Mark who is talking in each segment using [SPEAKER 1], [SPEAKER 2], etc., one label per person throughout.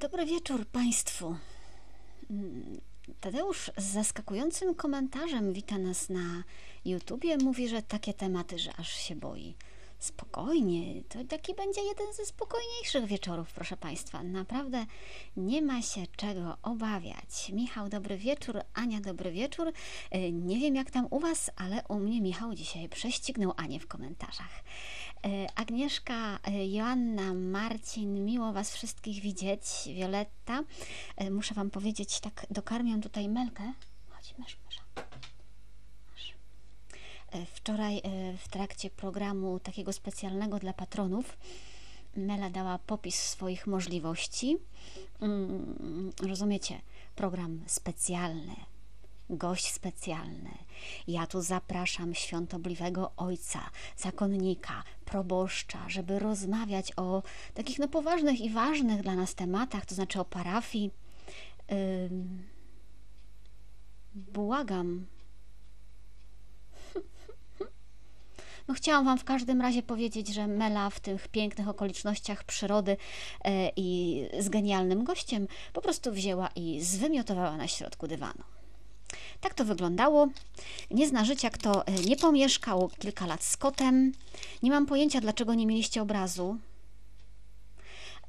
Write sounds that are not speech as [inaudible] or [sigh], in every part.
[SPEAKER 1] Dobry wieczór Państwu. Tadeusz z zaskakującym komentarzem wita nas na YouTubie. Mówi, że takie tematy, że aż się boi. Spokojnie, to taki będzie jeden ze spokojniejszych wieczorów, proszę Państwa. Naprawdę nie ma się czego obawiać. Michał, dobry wieczór. Ania, dobry wieczór. E, Nie wiem jak tam u Was, ale u mnie Michał dzisiaj prześcignął Anię w komentarzach. E, Agnieszka, e, Joanna, Marcin, miło Was wszystkich widzieć. Wioletta, e, muszę Wam powiedzieć, tak dokarmiam tutaj Melkę. Chodź, mysz, mysza. Wczoraj w trakcie programu takiego specjalnego dla patronów Mela dała popis swoich możliwości. Mm, Rozumiecie? Program specjalny, gość specjalny. Ja tu zapraszam świątobliwego ojca, zakonnika, proboszcza, żeby rozmawiać o takich no poważnych i ważnych dla nas tematach, to znaczy o parafii. Błagam, No chciałam Wam w każdym razie powiedzieć, że Mela w tych pięknych okolicznościach przyrody e, i z genialnym gościem po prostu wzięła i zwymiotowała na środku dywanu. Tak to wyglądało. Nie zna życia, kto e, nie pomieszkał kilka lat z kotem. Nie mam pojęcia, dlaczego nie mieliście obrazu.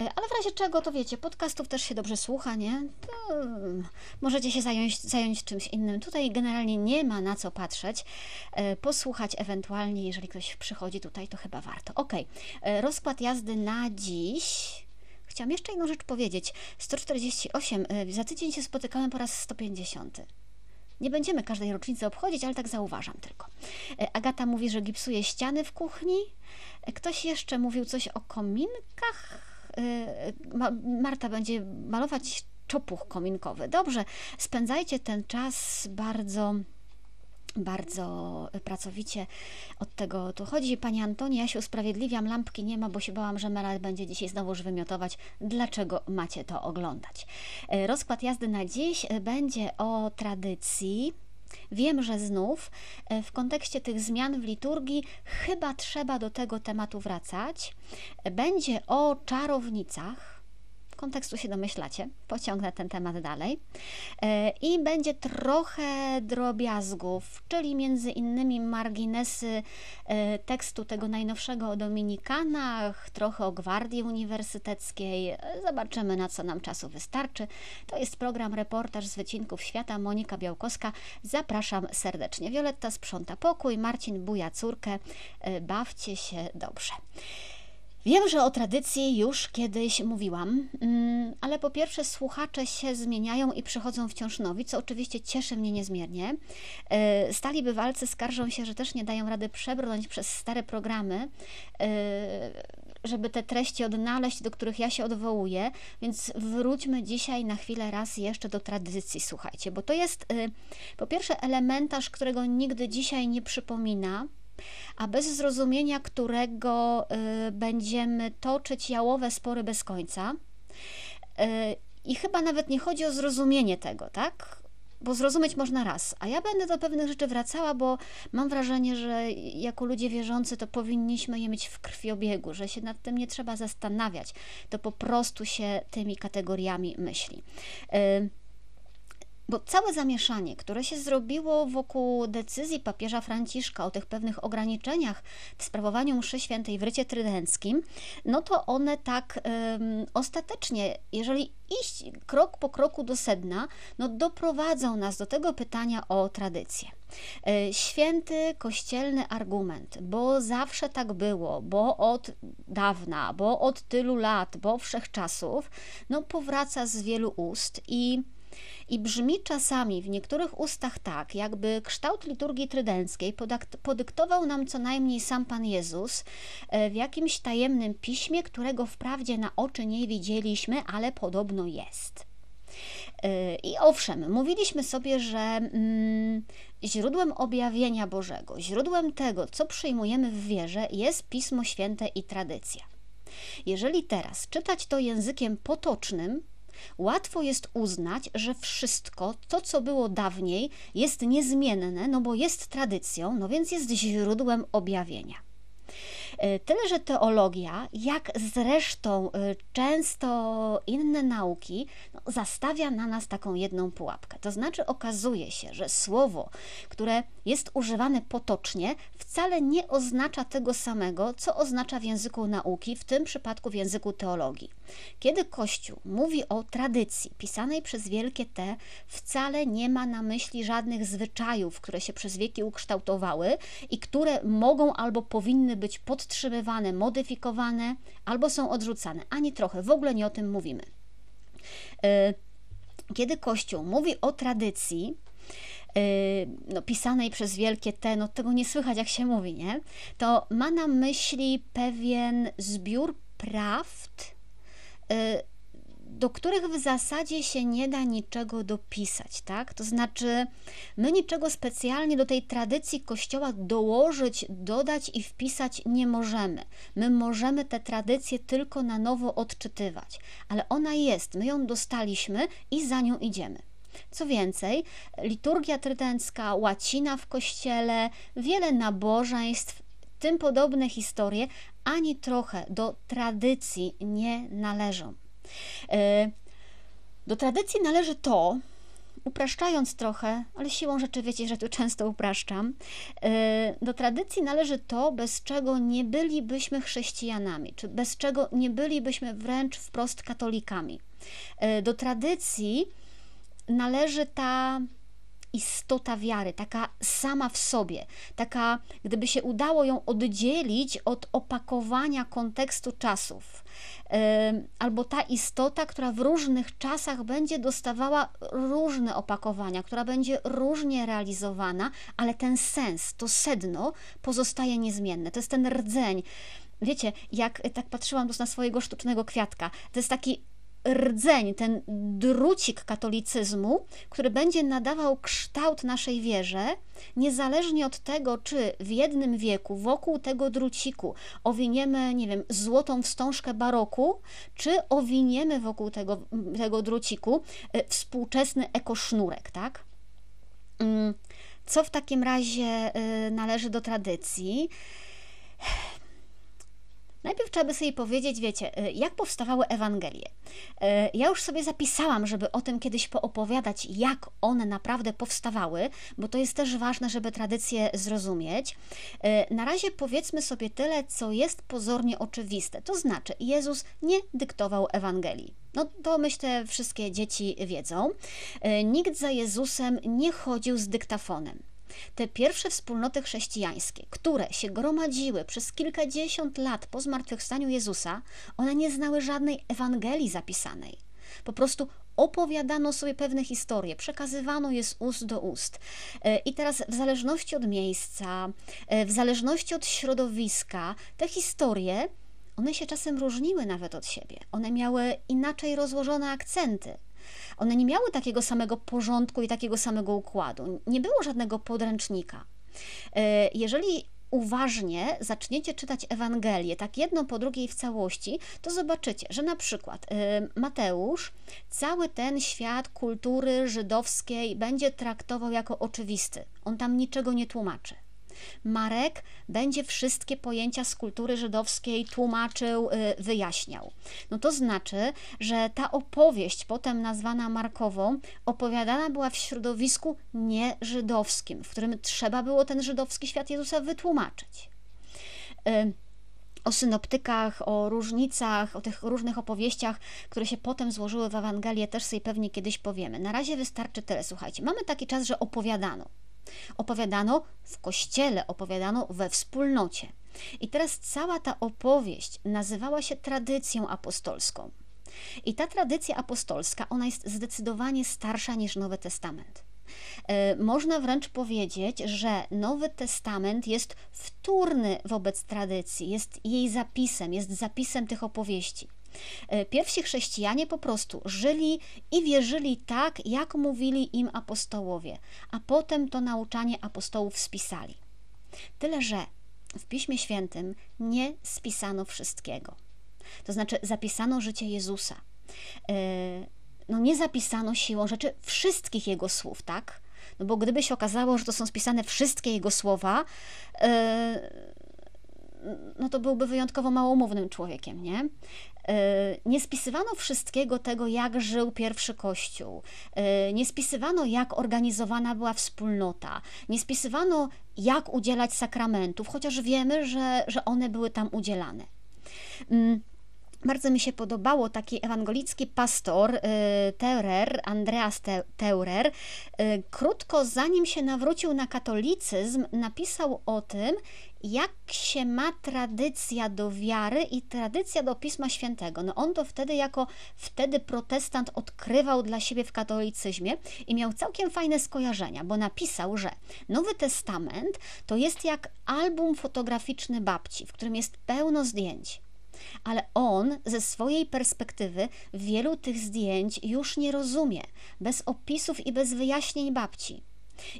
[SPEAKER 1] E, Ale w razie czego, to wiecie, podcastów też się dobrze słucha, nie? To mm, możecie się zająć, zająć czymś innym. Tutaj generalnie nie ma na co patrzeć. E, Posłuchać ewentualnie, jeżeli ktoś przychodzi tutaj, to chyba warto. Ok, rozkład jazdy na dziś. Chciałam jeszcze jedną rzecz powiedzieć. 148, e, za tydzień się spotykamy po raz 150. Nie będziemy każdej rocznicy obchodzić, ale tak zauważam tylko. E, Agata mówi, że gipsuje ściany w kuchni. E, Ktoś jeszcze mówił coś o kominkach. E, Ma- Marta będzie malować czopuch kominkowy. Dobrze, spędzajcie ten czas bardzo bardzo pracowicie od tego tu chodzi. Pani Antonia, ja się usprawiedliwiam, lampki nie ma, bo się bałam, że Mela będzie dzisiaj znowuż wymiotować. Dlaczego macie to oglądać? E, Rozkład jazdy na dziś e, będzie o tradycji. Wiem, że znów e, w kontekście tych zmian w liturgii chyba trzeba do tego tematu wracać. Będzie o czarownicach kontekstu się domyślacie, pociągnę ten temat dalej. E, I będzie trochę drobiazgów, czyli między innymi marginesy e, tekstu tego najnowszego o Dominikanach, trochę o Gwardii Uniwersyteckiej. E, Zobaczymy, na co nam czasu wystarczy. To jest program Reportaż z Wycinków Świata, Monika Białkowska. Zapraszam serdecznie. Wioletta sprząta pokój, Marcin buja córkę. Bawcie się dobrze. Wiem, że o tradycji już kiedyś mówiłam, mm, ale po pierwsze słuchacze się zmieniają i przychodzą wciąż nowi, co oczywiście cieszy mnie niezmiernie. E, Stali bywalcy skarżą się, że też nie dają rady przebrnąć przez stare programy, e, żeby te treści odnaleźć, do których ja się odwołuję, więc wróćmy dzisiaj na chwilę raz jeszcze do tradycji, słuchajcie, bo to jest e, po pierwsze elementarz, którego nigdy dzisiaj nie przypomina, a bez zrozumienia którego y, będziemy toczyć jałowe spory bez końca. Y, I chyba nawet nie chodzi o zrozumienie tego, tak? Bo zrozumieć można raz, a ja będę do pewnych rzeczy wracała, bo mam wrażenie, że jako ludzie wierzący to powinniśmy je mieć w krwiobiegu, że się nad tym nie trzeba zastanawiać, to po prostu się tymi kategoriami myśli. Bo całe zamieszanie, które się zrobiło wokół decyzji papieża Franciszka o tych pewnych ograniczeniach w sprawowaniu mszy świętej w rycie trydenckim, no to one tak ostatecznie, jeżeli iść krok po kroku do sedna, no doprowadzą nas do tego pytania o tradycję. E, Święty kościelny argument, bo zawsze tak było, bo od dawna, bo od tylu lat, bo wszechczasów, no powraca z wielu ust i i brzmi czasami w niektórych ustach tak, jakby kształt liturgii trydenckiej podyktował nam co najmniej sam Pan Jezus e, w jakimś tajemnym piśmie, którego wprawdzie na oczy nie widzieliśmy, ale podobno jest. E, I owszem, mówiliśmy sobie, że mm, źródłem objawienia Bożego, źródłem tego, co przyjmujemy w wierze, jest Pismo Święte i tradycja. Jeżeli teraz czytać to językiem potocznym, łatwo jest uznać, że wszystko to, co było dawniej, jest niezmienne, no bo jest tradycją, no więc jest źródłem objawienia. E, tyle, że teologia, jak zresztą e, często inne nauki, no, zastawia na nas taką jedną pułapkę. To znaczy okazuje się, że słowo, które jest używane potocznie, wcale nie oznacza tego samego, co oznacza w języku nauki, w tym przypadku w języku teologii. Kiedy Kościół mówi o tradycji pisanej przez wielkie T, wcale nie ma na myśli żadnych zwyczajów, które się przez wieki ukształtowały i które mogą albo powinny być podtrzymywane, modyfikowane, albo są odrzucane. Ani trochę, w ogóle nie o tym mówimy. E, kiedy Kościół mówi o tradycji, e, no, pisanej przez wielkie T, no tego nie słychać, jak się mówi, nie? To ma na myśli pewien zbiór prawd, do których w zasadzie się nie da niczego dopisać, tak? To znaczy, my niczego specjalnie do tej tradycji Kościoła dołożyć, dodać i wpisać nie możemy. My możemy tę tradycję tylko na nowo odczytywać, ale ona jest, my ją dostaliśmy i za nią idziemy. Co więcej, liturgia trydencka, łacina w kościele, wiele nabożeństw, tym podobne historie ani trochę do tradycji nie należą. E, do tradycji należy to, upraszczając trochę, ale siłą rzeczy wiecie, że tu często upraszczam, e, do tradycji należy to, bez czego nie bylibyśmy chrześcijanami, czy bez czego nie bylibyśmy wręcz wprost katolikami. E, do tradycji należy ta istota wiary, taka sama w sobie, taka, gdyby się udało ją oddzielić od opakowania kontekstu czasów, albo ta istota, która w różnych czasach będzie dostawała różne opakowania, która będzie różnie realizowana, ale ten sens, to sedno pozostaje niezmienne. To jest ten rdzeń. Wiecie, jak tak patrzyłam na swojego sztucznego kwiatka, to jest taki rdzeń, ten drucik katolicyzmu, który będzie nadawał kształt naszej wierze, niezależnie od tego, czy w jednym wieku wokół tego druciku owiniemy, nie wiem, złotą wstążkę baroku, czy owiniemy wokół tego, tego druciku e, współczesny ekosznurek, tak? Mm, co w takim razie e, należy do tradycji? Najpierw trzeba by sobie powiedzieć, wiecie, y, jak powstawały Ewangelie. Y, ja już sobie zapisałam, żeby o tym kiedyś poopowiadać, jak one naprawdę powstawały, bo to jest też ważne, żeby tradycję zrozumieć. Y, na razie powiedzmy sobie tyle, co jest pozornie oczywiste. To znaczy, Jezus nie dyktował Ewangelii. No to myślę, wszystkie dzieci wiedzą. Nikt za Jezusem nie chodził z dyktafonem. Te pierwsze wspólnoty chrześcijańskie, które się gromadziły przez kilkadziesiąt lat po zmartwychwstaniu Jezusa, one nie znały żadnej Ewangelii zapisanej. Po prostu opowiadano sobie pewne historie, przekazywano je z ust do ust. E, I teraz, w zależności od miejsca, e, w zależności od środowiska, te historie, one się czasem różniły nawet od siebie. One miały inaczej rozłożone akcenty. One nie miały takiego samego porządku i takiego samego układu. Nie było żadnego podręcznika. E, jeżeli uważnie zaczniecie czytać Ewangelię, tak jedno po drugiej w całości, to zobaczycie, że na przykład e, Mateusz cały ten świat kultury żydowskiej będzie traktował jako oczywisty. On tam niczego nie tłumaczy. Marek będzie wszystkie pojęcia z kultury żydowskiej tłumaczył, y, wyjaśniał. No to znaczy, że ta opowieść, potem nazwana Markową, opowiadana była w środowisku nieżydowskim, w którym trzeba było ten żydowski świat Jezusa wytłumaczyć y, o synoptykach, o różnicach, o tych różnych opowieściach, które się potem złożyły w Ewangelię, też sobie pewnie kiedyś powiemy. Na razie wystarczy tyle. Słuchajcie, mamy taki czas, że opowiadano. Opowiadano w kościele, opowiadano we wspólnocie. I teraz cała ta opowieść nazywała się tradycją apostolską. I ta tradycja apostolska, ona jest zdecydowanie starsza niż Nowy Testament. E, można wręcz powiedzieć, że Nowy Testament jest wtórny wobec tradycji, jest jej zapisem, jest zapisem tych opowieści. E, pierwsi chrześcijanie po prostu żyli i wierzyli tak, jak mówili im apostołowie, a potem to nauczanie apostołów spisali. Tyle, że w Piśmie Świętym nie spisano wszystkiego. To znaczy, zapisano życie Jezusa. E, no, nie zapisano siłą rzeczy wszystkich jego słów, tak? No bo gdyby się okazało, że to są spisane wszystkie jego słowa, e, no to byłby wyjątkowo małomównym człowiekiem, nie? Nie spisywano wszystkiego tego, jak żył pierwszy kościół, nie spisywano, jak organizowana była wspólnota, nie spisywano, jak udzielać sakramentów, chociaż wiemy, że, że one były tam udzielane. Mm, bardzo mi się podobało taki ewangelicki pastor y, Teurer, Andreas Teurer, krótko zanim się nawrócił na katolicyzm, napisał o tym, jak się ma tradycja do wiary i tradycja do Pisma Świętego. No on to wtedy jako wtedy protestant odkrywał dla siebie w katolicyzmie i miał całkiem fajne skojarzenia, bo napisał, że Nowy Testament to jest jak album fotograficzny babci, w którym jest pełno zdjęć ale on ze swojej perspektywy wielu tych zdjęć już nie rozumie, bez opisów i bez wyjaśnień babci.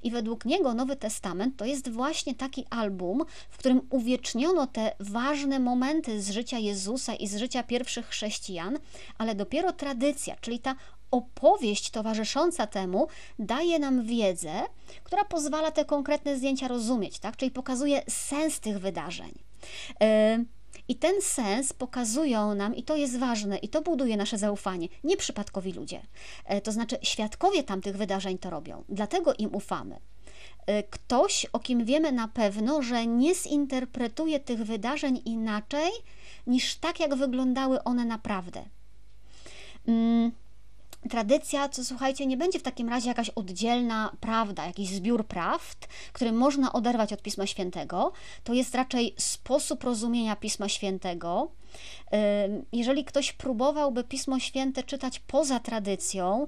[SPEAKER 1] I według niego Nowy Testament to jest właśnie taki album, w którym uwieczniono te ważne momenty z życia Jezusa i z życia pierwszych chrześcijan, ale dopiero tradycja, czyli ta opowieść towarzysząca temu daje nam wiedzę, która pozwala te konkretne zdjęcia rozumieć, tak? czyli pokazuje sens tych wydarzeń. Yy, i ten sens pokazują nam, i to jest ważne, i to buduje nasze zaufanie, nieprzypadkowi ludzie. E, to znaczy, świadkowie tamtych wydarzeń to robią, dlatego im ufamy. E, ktoś, o kim wiemy na pewno, że nie zinterpretuje tych wydarzeń inaczej niż tak, jak wyglądały one naprawdę. Mm tradycja, co słuchajcie, nie będzie w takim razie jakaś oddzielna prawda, jakiś zbiór prawd, który można oderwać od Pisma Świętego. To jest raczej sposób rozumienia Pisma Świętego. Jeżeli ktoś próbowałby Pismo Święte czytać poza tradycją,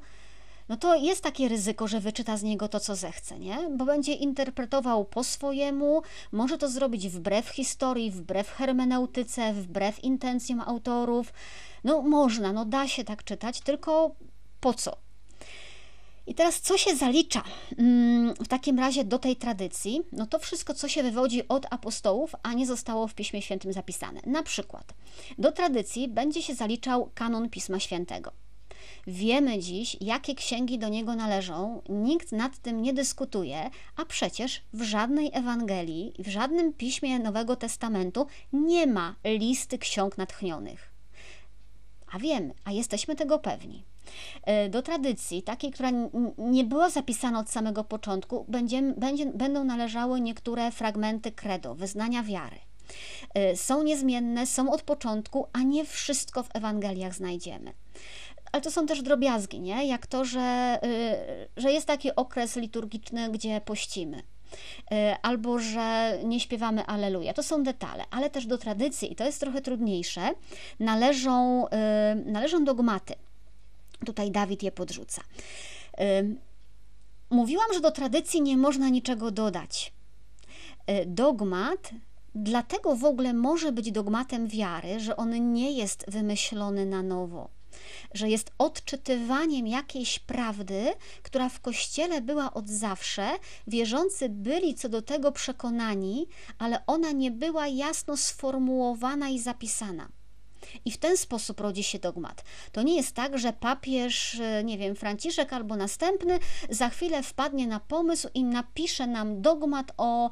[SPEAKER 1] no to jest takie ryzyko, że wyczyta z niego to, co zechce, nie? Bo będzie interpretował po swojemu, może to zrobić wbrew historii, wbrew hermeneutyce, wbrew intencjom autorów. No można, no da się tak czytać, tylko po co? I teraz, co się zalicza mm, w takim razie do tej tradycji? No to wszystko, co się wywodzi od apostołów, a nie zostało w Piśmie Świętym zapisane. Na przykład, do tradycji będzie się zaliczał kanon Pisma Świętego. Wiemy dziś, jakie księgi do niego należą, nikt nad tym nie dyskutuje, a przecież w żadnej Ewangelii, w żadnym piśmie Nowego Testamentu nie ma listy ksiąg natchnionych. A wiemy, a jesteśmy tego pewni. E, do tradycji, takiej, która nie była zapisana od samego początku, będzie, będą należały niektóre fragmenty credo, wyznania wiary. E, są niezmienne, są od początku, a nie wszystko w Ewangeliach znajdziemy. Ale to są też drobiazgi, nie? jak to, że, e, że jest taki okres liturgiczny, gdzie pościmy albo że nie śpiewamy Aleluja. To są detale, ale też do tradycji, i to jest trochę trudniejsze, należą, należą dogmaty. Tutaj Dawid je podrzuca. Mówiłam, że do tradycji nie można niczego dodać. Y, dogmat dlatego w ogóle może być dogmatem wiary, że on nie jest wymyślony na nowo, że jest odczytywaniem jakiejś prawdy, która w kościele była od zawsze, wierzący byli co do tego przekonani, ale ona nie była jasno sformułowana i zapisana. I w ten sposób rodzi się dogmat. To nie jest tak, że papież, e, nie wiem, Franciszek albo następny za chwilę wpadnie na pomysł i napisze nam dogmat o y,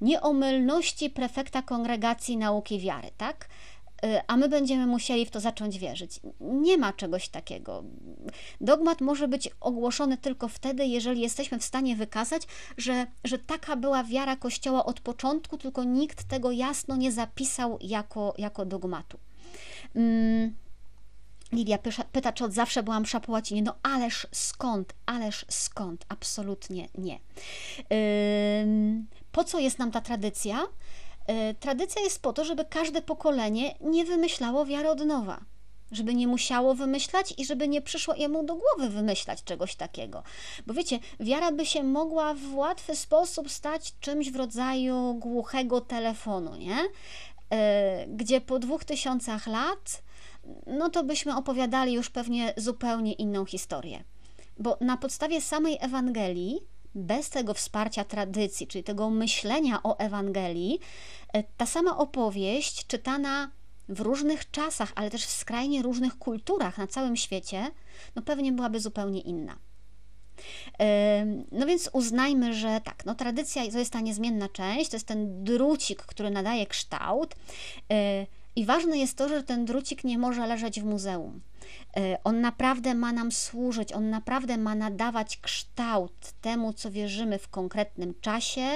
[SPEAKER 1] nieomylności prefekta kongregacji nauki wiary, tak? E, a my będziemy musieli w to zacząć wierzyć. Nie ma czegoś takiego. Dogmat może być ogłoszony tylko wtedy, jeżeli jesteśmy w stanie wykazać, że, że taka była wiara Kościoła od początku, tylko nikt tego jasno nie zapisał jako, jako dogmatu. Mm. Lidia pyta, czy od zawsze byłam po łacinie. No ależ skąd, ależ skąd? Absolutnie nie. Po co jest nam ta tradycja? Yy, tradycja jest po to, żeby każde pokolenie nie wymyślało wiary od nowa żeby nie musiało wymyślać i żeby nie przyszło jemu do głowy wymyślać czegoś takiego. Bo wiecie, wiara by się mogła w łatwy sposób stać czymś w rodzaju głuchego telefonu, nie? E, gdzie po dwóch tysiącach lat, no to byśmy opowiadali już pewnie zupełnie inną historię. Bo na podstawie samej Ewangelii, bez tego wsparcia tradycji, czyli tego myślenia o Ewangelii, e, ta sama opowieść czytana w różnych czasach, ale też w skrajnie różnych kulturach na całym świecie, no pewnie byłaby zupełnie inna. No więc uznajmy, że tak, no tradycja to jest ta niezmienna część, to jest ten drucik, który nadaje kształt. I ważne jest to, że ten drucik nie może leżeć w muzeum. E, on naprawdę ma nam służyć, on naprawdę ma nadawać kształt temu, co wierzymy w konkretnym czasie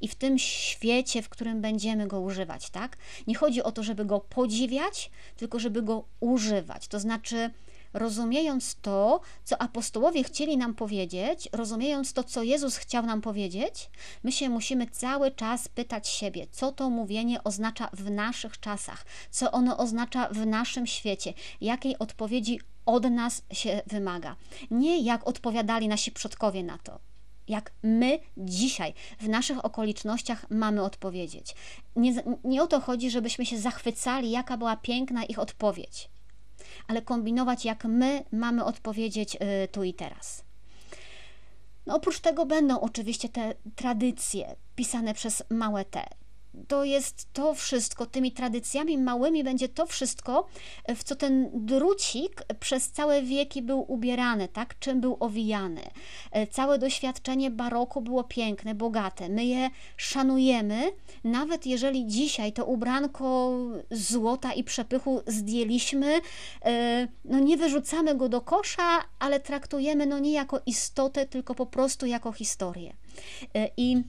[SPEAKER 1] i w tym świecie, w którym będziemy go używać, tak? Nie chodzi o to, żeby go podziwiać, tylko żeby go używać. To znaczy, rozumiejąc to, co apostołowie chcieli nam powiedzieć, rozumiejąc to, co Jezus chciał nam powiedzieć, my się musimy cały czas pytać siebie, co to mówienie oznacza w naszych czasach, co ono oznacza w naszym świecie, jakiej odpowiedzi od nas się wymaga. Nie jak odpowiadali nasi przodkowie na to jak my dzisiaj w naszych okolicznościach mamy odpowiedzieć. Nie, nie o to chodzi, żebyśmy się zachwycali, jaka była piękna ich odpowiedź ale kombinować, jak my mamy odpowiedzieć y, tu i teraz. No, oprócz tego będą oczywiście te tradycje pisane przez małe T to jest to wszystko, tymi tradycjami małymi będzie to wszystko, w co ten drucik przez całe wieki był ubierany, tak? Czym był owijany. Całe doświadczenie baroku było piękne, bogate. My je szanujemy, nawet jeżeli dzisiaj to ubranko złota i przepychu zdjęliśmy, e, no nie wyrzucamy go do kosza, ale traktujemy no nie jako istotę, tylko po prostu jako historię. E, I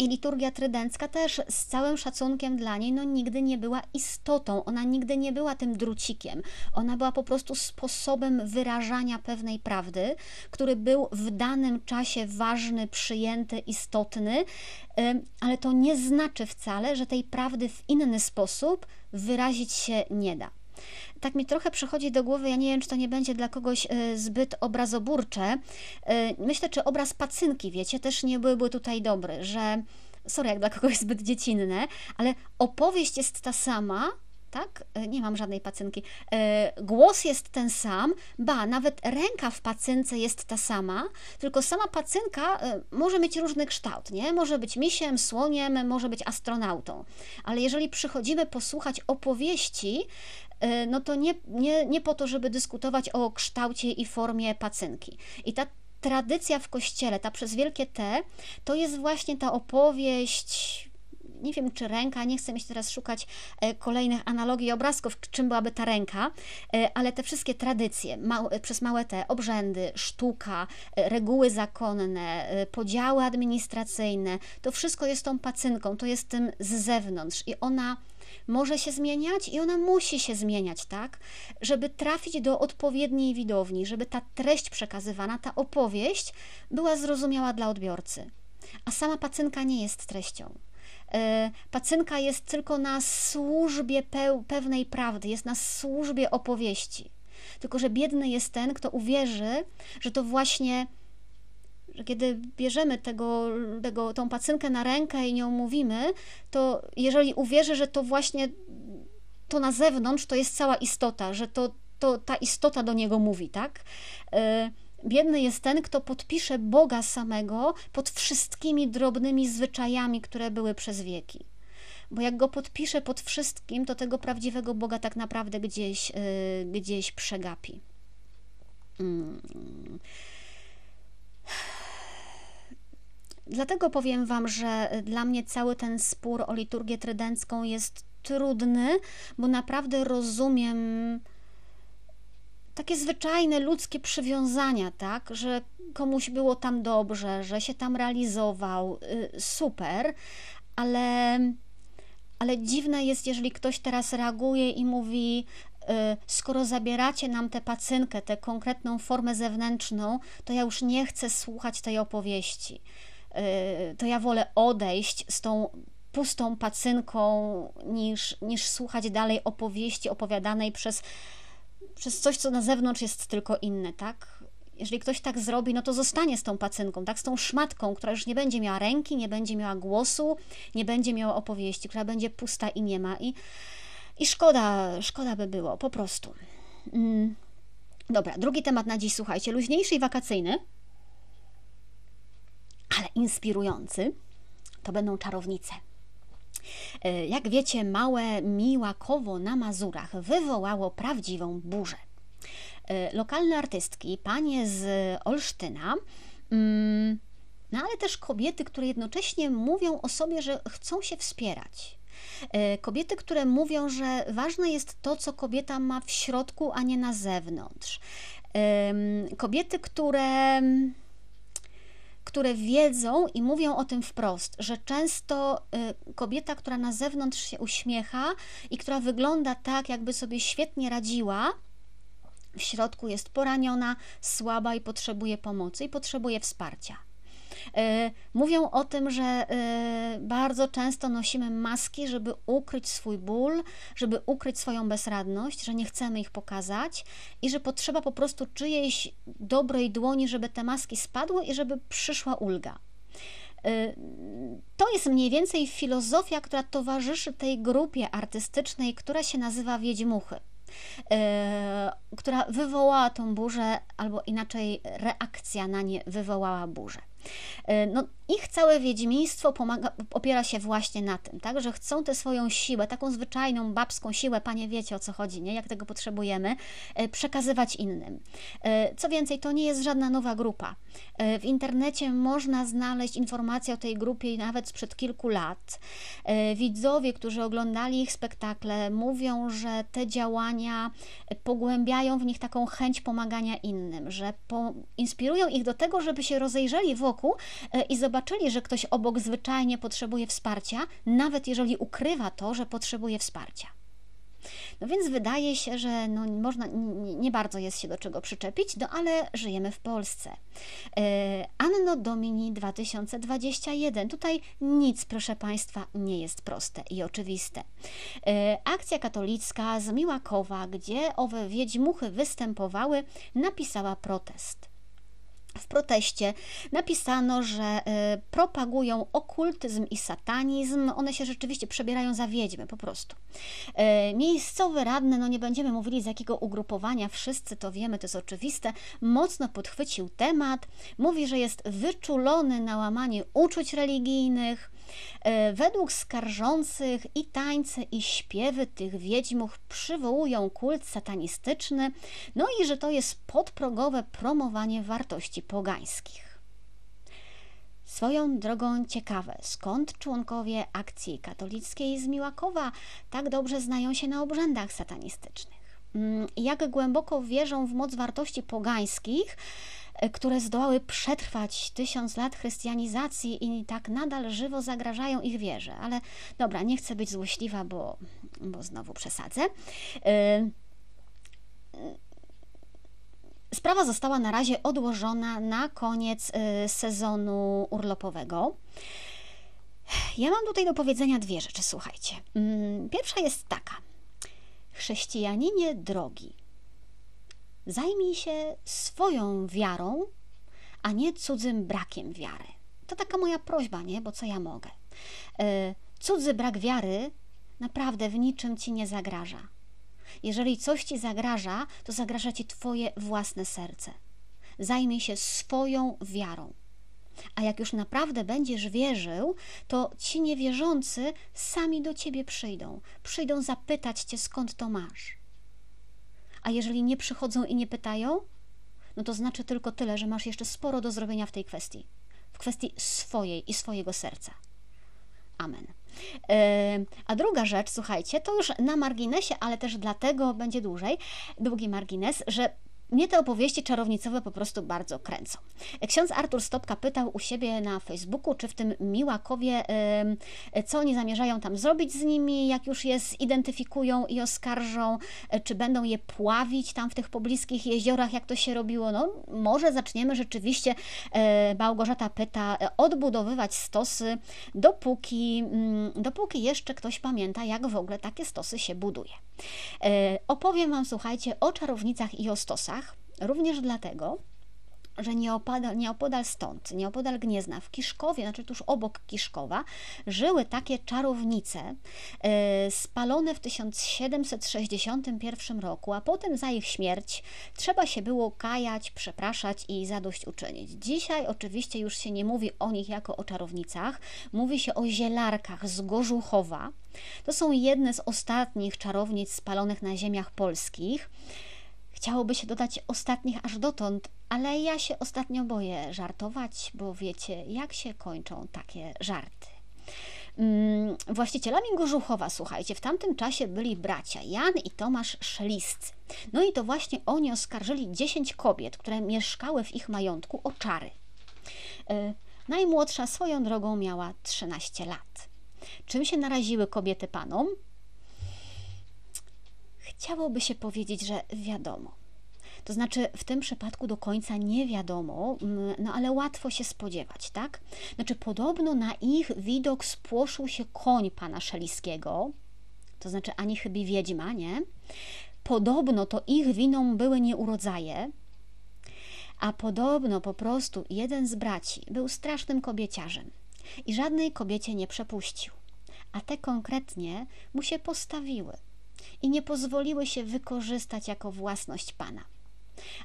[SPEAKER 1] i liturgia trydencka też z całym szacunkiem dla niej, no nigdy nie była istotą, ona nigdy nie była tym drucikiem. Ona była po prostu sposobem wyrażania pewnej prawdy, który był w danym czasie ważny, przyjęty, istotny, ale to nie znaczy wcale, że tej prawdy w inny sposób wyrazić się nie da tak mi trochę przychodzi do głowy, ja nie wiem, czy to nie będzie dla kogoś e, zbyt obrazoburcze. E, myślę, czy obraz pacynki, wiecie, też nie byłby tutaj dobry, że sorry, jak dla kogoś [laughs] zbyt dziecinne, ale opowieść jest ta sama, tak? E, nie mam żadnej pacynki. Głos jest ten sam, ba, nawet ręka w pacynce jest ta sama, tylko sama pacynka może mieć różny kształt, nie? Może być misiem, słoniem, może być astronautą. Ale jeżeli przychodzimy posłuchać opowieści, no to nie, nie, nie po to, żeby dyskutować o kształcie i formie pacynki. I ta tradycja w kościele, ta przez wielkie T, to jest właśnie ta opowieść nie wiem czy ręka, nie chcę mieć teraz szukać e, kolejnych analogii obrazków, czym byłaby ta ręka, e, ale te wszystkie tradycje, przez małe te obrzędy, sztuka, reguły zakonne, podziały administracyjne, to wszystko jest tą pacynką, to jest tym z zewnątrz i ona może się zmieniać i ona musi się zmieniać, tak? Żeby trafić do odpowiedniej widowni, żeby ta treść przekazywana, ta opowieść była zrozumiała dla odbiorcy. A sama pacynka nie jest treścią. E, pacynka jest tylko na służbie pewnej prawdy, jest na służbie opowieści. Tylko, że biedny jest ten, kto uwierzy, że to właśnie kiedy bierzemy tego, tego, tą pacynkę na rękę i nią mówimy, to jeżeli uwierzę, że to właśnie to na zewnątrz to jest cała istota, że to, to ta istota do niego mówi, tak? E, biedny jest ten, kto podpisze Boga samego pod wszystkimi drobnymi zwyczajami, które były przez wieki. Bo jak go podpisze pod wszystkim, to tego prawdziwego Boga tak naprawdę gdzieś, e, gdzieś przegapi. Mm. Dlatego powiem Wam, że dla mnie cały ten spór o liturgię trydencką jest trudny, bo naprawdę rozumiem takie zwyczajne ludzkie przywiązania, tak, że komuś było tam dobrze, że się tam realizował, y, super, ale, ale dziwne jest, jeżeli ktoś teraz reaguje i mówi, y, skoro zabieracie nam tę pacynkę, tę konkretną formę zewnętrzną, to ja już nie chcę słuchać tej opowieści. Y, to ja wolę odejść z tą pustą pacynką, niż, niż słuchać dalej opowieści opowiadanej przez, przez coś, co na zewnątrz jest tylko inne, tak? Jeżeli ktoś tak zrobi, no to zostanie z tą pacynką, tak? Z tą szmatką, która już nie będzie miała ręki, nie będzie miała głosu, nie będzie miała opowieści, która będzie pusta i nie ma. I, i szkoda, szkoda by było, po prostu. Mm. Dobra, drugi temat na dziś, słuchajcie, luźniejszy i wakacyjny ale inspirujący, to będą czarownice. E, jak wiecie, małe Miłakowo na Mazurach wywołało prawdziwą burzę. E, lokalne artystki, panie z Olsztyna, Mm, no ale też kobiety, które jednocześnie mówią o sobie, że chcą się wspierać. E, kobiety, które mówią, że ważne jest to, co kobieta ma w środku, a nie na zewnątrz. Kobiety, które które wiedzą i mówią o tym wprost, że często y, kobieta, która na zewnątrz się uśmiecha i która wygląda tak, jakby sobie świetnie radziła, w środku jest poraniona, słaba i potrzebuje pomocy i potrzebuje wsparcia. E, mówią o tym, że e, bardzo często nosimy maski, żeby ukryć swój ból, żeby ukryć swoją bezradność, że nie chcemy ich pokazać i że potrzeba po prostu czyjejś dobrej dłoni, żeby te maski spadły i żeby przyszła ulga. E, to jest mniej więcej filozofia, która towarzyszy tej grupie artystycznej, która się nazywa Wiedźmuchy. która wywołała tą burzę, albo inaczej reakcja na nie wywołała burzę. E, no, ich całe wiedźmiństwo pomaga, opiera się właśnie na tym, tak, że chcą tę swoją siłę, taką zwyczajną babską siłę, panie wiecie o co chodzi, nie? jak tego potrzebujemy, e, przekazywać innym. E, co więcej, to nie jest żadna nowa grupa. W internecie można znaleźć informacje o tej grupie nawet sprzed kilku lat. Widzowie, którzy oglądali ich spektakle, mówią, że te działania pogłębiają w nich taką chęć pomagania innym, że po, inspirują ich do tego, żeby się rozejrzeli wokół wokół e, i zobaczyli, że ktoś obok zwyczajnie potrzebuje wsparcia, nawet jeżeli ukrywa to, że potrzebuje wsparcia. No więc wydaje się, że no można, nie, nie, bardzo jest się do czego przyczepić, no ale żyjemy w Polsce. E, Anno Domini 2021. Tutaj nic, proszę Państwa, nie jest proste i oczywiste. E, akcja katolicka z Miłakowa, gdzie owe wiedźmuchy występowały, napisała protest. W proteście napisano, że y, propagują okultyzm i satanizm. One się rzeczywiście przebierają za wiedźmy, po prostu. Y, miejscowy radny, no nie będziemy mówili z jakiego ugrupowania, wszyscy to wiemy, to jest oczywiste, mocno podchwycił temat. Mówi, że jest wyczulony na łamanie uczuć religijnych, według skarżących i tańce i śpiewy tych wiedźmów przywołują kult satanistyczny, no i że to jest podprogowe promowanie wartości pogańskich. Swoją drogą ciekawe, skąd członkowie akcji katolickiej z Miłakowa tak dobrze znają się na obrzędach satanistycznych. Mm, jak głęboko wierzą w moc wartości pogańskich, E, które zdołały przetrwać tysiąc lat chrystianizacji i tak nadal żywo zagrażają ich wierze. Ale dobra, nie chcę być złośliwa, bo, bo znowu przesadzę. E, sprawa została na razie odłożona na koniec e, sezonu urlopowego. Ja mam tutaj do powiedzenia dwie rzeczy, słuchajcie. Mm, pierwsza jest taka. Chrześcijaninie drogi, Zajmij się swoją wiarą, a nie cudzym brakiem wiary. To taka moja prośba, nie? Bo co ja mogę? E, cudzy brak wiary naprawdę w niczym ci nie zagraża. Jeżeli coś ci zagraża, to zagraża ci twoje własne serce. Zajmij się swoją wiarą. A jak już naprawdę będziesz wierzył, to ci niewierzący sami do ciebie przyjdą. Przyjdą zapytać cię, skąd to masz. A jeżeli nie przychodzą i nie pytają, no to znaczy tylko tyle, że masz jeszcze sporo do zrobienia w tej kwestii. W kwestii swojej i swojego serca. Amen. E, a druga rzecz, słuchajcie, to już na marginesie, ale też dlatego będzie dłużej, długi margines, że mnie te opowieści czarownicowe po prostu bardzo kręcą. Ksiądz Artur Stopka pytał u siebie na Facebooku, czy w tym Miłakowie, co oni zamierzają tam zrobić z nimi, jak już je zidentyfikują i oskarżą, e, czy będą je pławić tam w tych pobliskich jeziorach, jak to się robiło. No, może zaczniemy rzeczywiście, e, Małgorzata pyta, e, odbudowywać stosy, dopóki, mm, dopóki jeszcze ktoś pamięta, jak w ogóle takie stosy się buduje. Opowiem Wam, słuchajcie, o czarownicach i o stosach również dlatego, że nieopodal, nieopodal stąd, nieopodal Gniezna, w Kiszkowie, znaczy tuż obok Kiszkowa, żyły takie czarownice e, spalone w 1761 roku, a potem za ich śmierć trzeba się było kajać, przepraszać i zadośćuczynić. Dzisiaj oczywiście już się nie mówi o nich jako o czarownicach, mówi się o zielarkach z Gorzuchowa. To są jedne z ostatnich czarownic spalonych na ziemiach polskich. Chciałoby się dodać ostatnich aż dotąd, ale ja się ostatnio boję żartować, bo wiecie, jak się kończą takie żarty. Mm, właścicielami Gorzuchowa, słuchajcie, w tamtym czasie byli bracia Jan i Tomasz Szeliscy. No i to właśnie oni oskarżyli 10 kobiet, które mieszkały w ich majątku o czary. Yy, najmłodsza swoją drogą miała 13 lat. Czym się naraziły kobiety panom? Chciałoby się powiedzieć, że wiadomo. To znaczy, w tym przypadku do końca nie wiadomo, mm, no ale łatwo się spodziewać, tak? Znaczy, podobno na ich widok spłoszył się koń pana Szeliskiego, to znaczy ani chybi wiedźma, nie? Podobno to ich winą były nieurodzaje, a podobno po prostu jeden z braci był strasznym kobieciarzem i żadnej kobiecie nie przepuścił, a te konkretnie mu się postawiły i nie pozwoliły się wykorzystać jako własność pana.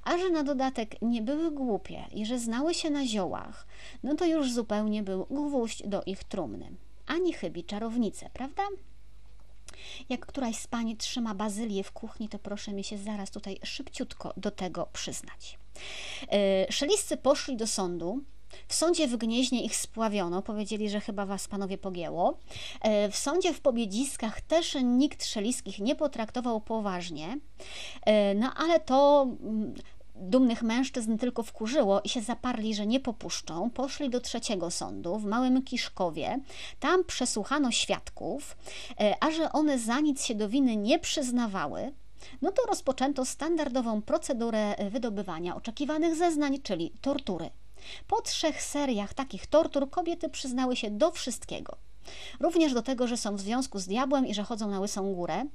[SPEAKER 1] A że na dodatek nie były głupie i że znały się na ziołach, no to już zupełnie był gwóźdź do ich trumny. Ani chybi czarownice, prawda? Jak któraś z pani trzyma bazylię w kuchni, to proszę mi się zaraz tutaj szybciutko do tego przyznać. Yy, szeliscy poszli do sądu, w sądzie w Gnieźnie ich spławiono, powiedzieli, że chyba was panowie pogięło. E, w sądzie w Pobiedziskach też nikt szeliskich nie potraktował poważnie, e, no ale to mm, dumnych mężczyzn tylko wkurzyło i się zaparli, że nie popuszczą. Poszli do trzeciego sądu w Małym Kiszkowie. Tam przesłuchano świadków, e, a że one za nic się do winy nie przyznawały, no to rozpoczęto standardową procedurę wydobywania oczekiwanych zeznań, czyli tortury. Po trzech seriach takich tortur kobiety przyznały się do wszystkiego. Również do tego, że są w związku z diabłem i że chodzą na łysą górę,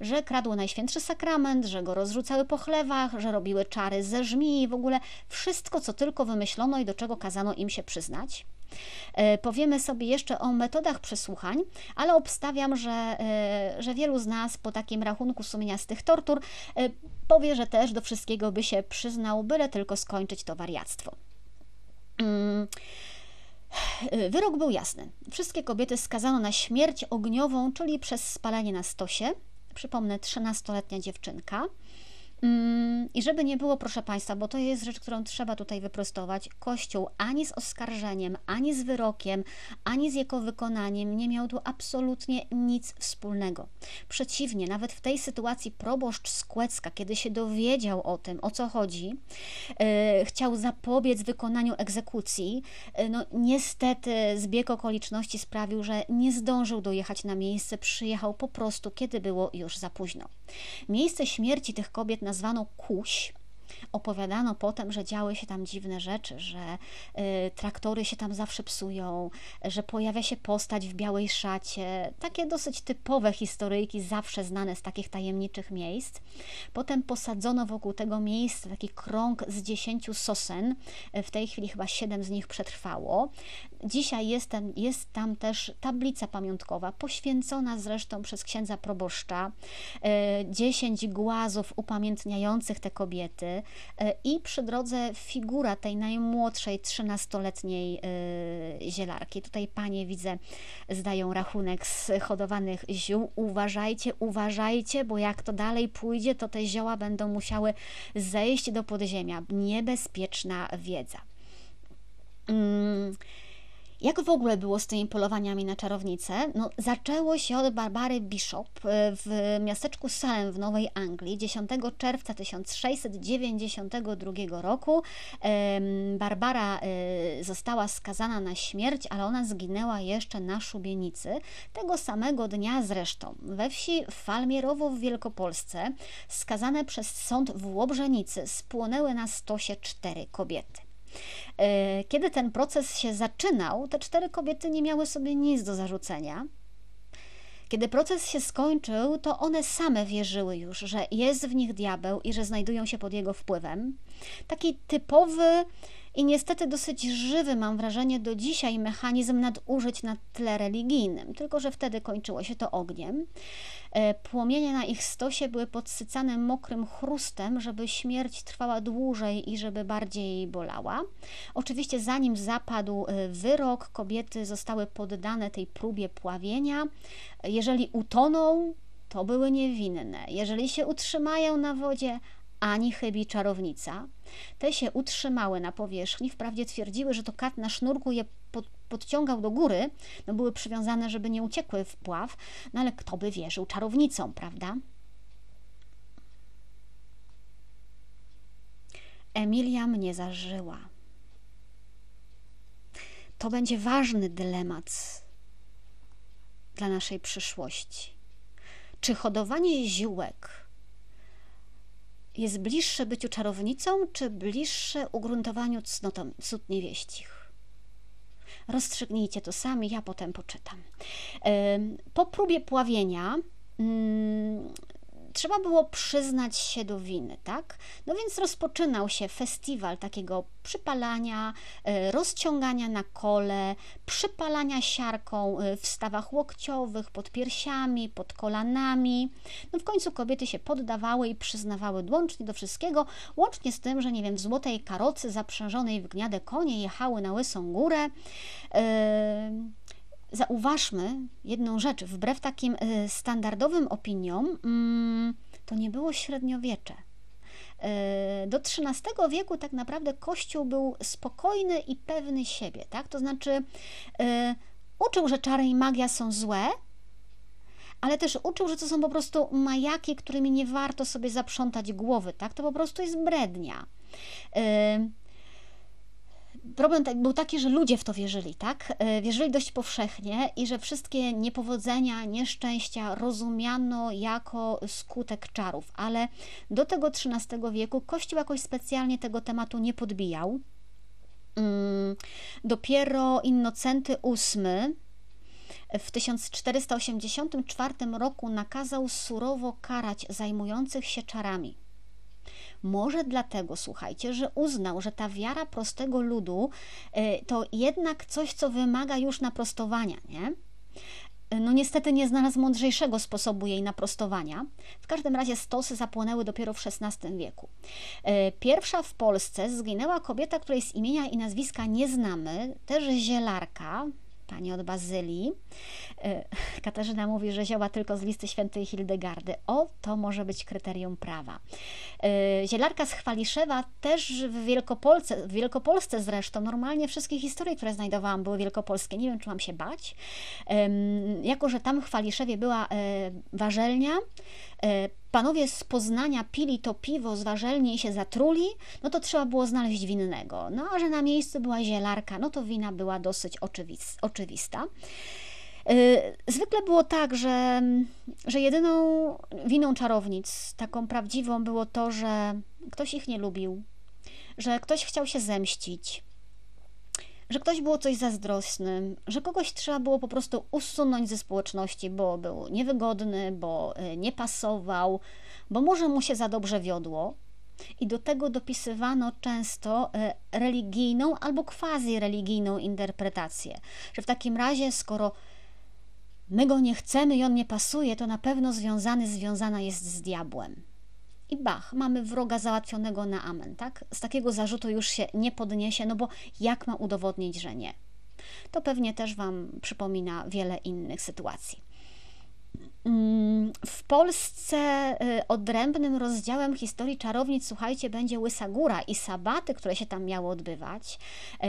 [SPEAKER 1] że kradły Najświętszy Sakrament, że go rozrzucały po chlewach, że robiły czary ze żmi w ogóle wszystko, co tylko wymyślono i do czego kazano im się przyznać. E, powiemy sobie jeszcze o metodach przesłuchań, ale obstawiam, że, e, że wielu z nas po takim rachunku sumienia z tych tortur e, powie, że też do wszystkiego by się przyznał, byle tylko skończyć to wariactwo. Mm. Wyrok był jasny. Wszystkie kobiety skazano na śmierć ogniową, czyli przez spalenie na stosie. Przypomnę, 13-letnia dziewczynka. Mm, I żeby nie było, proszę Państwa, bo to jest rzecz, którą trzeba tutaj wyprostować, Kościół ani z oskarżeniem, ani z wyrokiem, ani z jego wykonaniem nie miał tu absolutnie nic wspólnego. Przeciwnie, nawet w tej sytuacji proboszcz z Kłecka, kiedy się dowiedział o tym, o co chodzi, yy, chciał zapobiec wykonaniu egzekucji, yy, no niestety zbieg okoliczności sprawił, że nie zdążył dojechać na miejsce, przyjechał po prostu, kiedy było już za późno. Miejsce śmierci tych kobiet nazwano Kuś. Opowiadano potem, że działy się tam dziwne rzeczy, że y, traktory się tam zawsze psują, że pojawia się postać w białej szacie. Takie dosyć typowe historyjki, zawsze znane z takich tajemniczych miejsc. Potem posadzono wokół tego miejsca taki krąg z dziesięciu sosen. W tej chwili chyba siedem z nich przetrwało. Dzisiaj jest tam, jest tam też tablica pamiątkowa, poświęcona zresztą przez księdza proboszcza. E, dziesięć głazów upamiętniających te kobiety e, i przy drodze figura tej najmłodszej, trzynastoletniej e, zielarki. Tutaj panie widzę, zdają rachunek z hodowanych ziół. Uważajcie, uważajcie, bo jak to dalej pójdzie, to te zioła będą musiały zejść do podziemia. Niebezpieczna wiedza. Mm. Jak w ogóle było z tymi polowaniami na czarownice? No, zaczęło się od Barbary Bishop e, w miasteczku Salem w Nowej Anglii 10 czerwca 1692 roku. Barbara e, została skazana na śmierć, ale ona zginęła jeszcze na szubienicy. Tego samego dnia zresztą we wsi Falmierowo w Wielkopolsce skazane przez sąd w Łobrzenicy spłonęły na stosie cztery kobiety. E, kiedy ten proces się zaczynał, te cztery kobiety nie miały sobie nic do zarzucenia. Kiedy proces się skończył, to one same wierzyły już, że jest w nich diabeł i że znajdują się pod jego wpływem. Taki typowy i niestety dosyć żywy, mam wrażenie, do dzisiaj mechanizm nadużyć na tle religijnym, tylko że wtedy kończyło się to ogniem. E, płomienie na ich stosie były podsycane mokrym chrustem, żeby śmierć trwała dłużej i żeby bardziej bolała. Oczywiście, zanim zapadł e, wyrok, kobiety zostały poddane tej próbie pławienia. Jeżeli utoną, to były niewinne. Jeżeli się utrzymają na wodzie, ani chybi czarownica. Te się utrzymały na powierzchni, wprawdzie twierdziły, że to kat na sznurku je pod, podciągał do góry, no były przywiązane, żeby nie uciekły w pław, no ale kto by wierzył czarownicom, prawda? Emilia mnie zażyła. To będzie ważny dylemat dla naszej przyszłości. Czy hodowanie ziółek jest bliższe byciu czarownicą, czy bliższe ugruntowaniu cnotom cud niewieścich? Rozstrzygnijcie to sami, ja potem poczytam. Po próbie pławienia mm, trzeba było przyznać się do winy, tak? No więc rozpoczynał się festiwal takiego przypalania, e, rozciągania na kole, przypalania siarką e, w stawach łokciowych, pod piersiami, pod kolanami. No w końcu kobiety się poddawały i przyznawały łącznie do wszystkiego, łącznie z tym, że nie wiem, w złotej karocy zaprzężonej w gniade konie jechały na Łysą Górę. Yy zauważmy jedną rzecz, wbrew takim e, standardowym opiniom, mm, to nie było średniowiecze. E, do XIII wieku tak naprawdę Kościół był spokojny i pewny siebie, tak? To znaczy e, uczył, że czary i magia są złe, ale też uczył, że to są po prostu majaki, którymi nie warto sobie zaprzątać głowy, tak? To po prostu jest brednia problem był taki, że ludzie w to wierzyli, tak? E, wierzyli dość powszechnie i że wszystkie niepowodzenia, nieszczęścia rozumiano jako skutek czarów, ale do tego XIII wieku Kościół jakoś specjalnie tego tematu nie podbijał. Mm, dopiero Innocenty VIII w 1484 roku nakazał surowo karać zajmujących się czarami. Może dlatego, słuchajcie, że uznał, że ta wiara prostego ludu y, to jednak coś, co wymaga już naprostowania, nie? No niestety nie znalazł mądrzejszego sposobu jej naprostowania. W każdym razie stosy zapłonęły dopiero w XVI wieku. Y, pierwsza w Polsce zginęła kobieta, której z imienia i nazwiska nie znamy, też zielarka, pani od Bazylii. E, [laughs] Katarzyna mówi, że zioła tylko z listy świętej Hildegardy. O, to może być kryterium prawa. E, zielarka z Chwaliszewa też w Wielkopolsce, w Wielkopolsce zresztą, normalnie wszystkie historie, które znajdowałam, były wielkopolskie. Nie wiem, czy mam się bać. Jako, że tam w Chwaliszewie była e, warzelnia, panowie z Poznania pili to piwo z i się zatruli, no to trzeba było znaleźć winnego. No a że na miejscu była zielarka, no to wina była dosyć oczywista. Y, zwykle było tak, że, że jedyną winą czarownic, taką prawdziwą, było to, że ktoś ich nie lubił, że ktoś chciał się zemścić, że ktoś było coś zazdrosny, że kogoś trzeba było po prostu usunąć ze społeczności, bo był niewygodny, bo y, nie pasował, bo może mu się za dobrze wiodło. I do tego dopisywano często y, religijną albo quasi-religijną interpretację, że w takim razie, skoro my go nie chcemy i on nie pasuje, to na pewno związany, związana jest z diabłem. I bach, mamy wroga załatwionego na amen, tak? Z takiego zarzutu już się nie podniesie, no bo jak ma udowodnić, że nie? To pewnie też Wam przypomina wiele innych sytuacji. Mm, w Polsce y, odrębnym rozdziałem historii czarownic, słuchajcie, będzie Łysa Góra i sabaty, które się tam miały odbywać.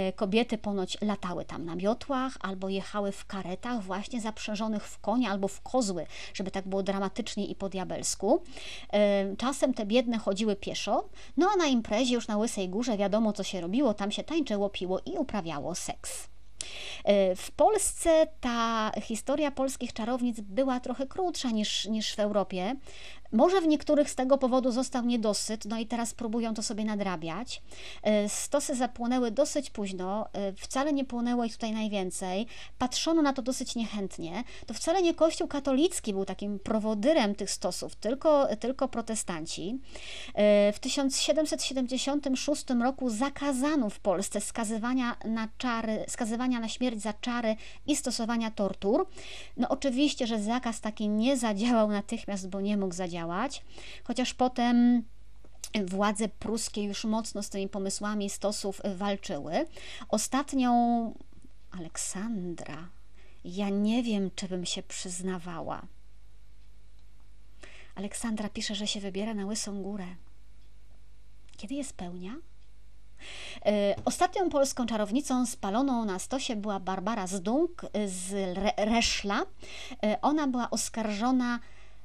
[SPEAKER 1] Y, kobiety ponoć latały tam na miotłach albo jechały w karetach właśnie zaprzężonych w konie albo w kozły, żeby tak było dramatycznie i po diabelsku. Y, czasem te biedne chodziły pieszo, no a na imprezie już na Łysej Górze wiadomo co się robiło, tam się tańczyło, piło i uprawiało seks. E, w Polsce ta historia polskich czarownic była trochę krótsza niż, niż w Europie. Może w niektórych z tego powodu został niedosyt, no i teraz próbują to sobie nadrabiać. E, stosy zapłonęły dosyć późno, e, wcale nie płonęło ich tutaj najwięcej. Patrzono na to dosyć niechętnie. To wcale nie Kościół katolicki był takim prowodyrem tych stosów, tylko, tylko protestanci. E, w 1776 roku zakazano w Polsce skazywania na czary, skazywania na śmierć za czary i stosowania tortur. No oczywiście, że zakaz taki nie zadziałał natychmiast, bo nie mógł zadziałać działać, chociaż potem władze pruskie już mocno z tymi pomysłami stosów walczyły. Ostatnią Aleksandra, ja nie wiem, czy bym się przyznawała. Aleksandra pisze, że się wybiera na Łysą Górę. Kiedy jest pełnia? E, ostatnią polską czarownicą spaloną na stosie była Barbara Zdung z Reszla. E, ona była oskarżona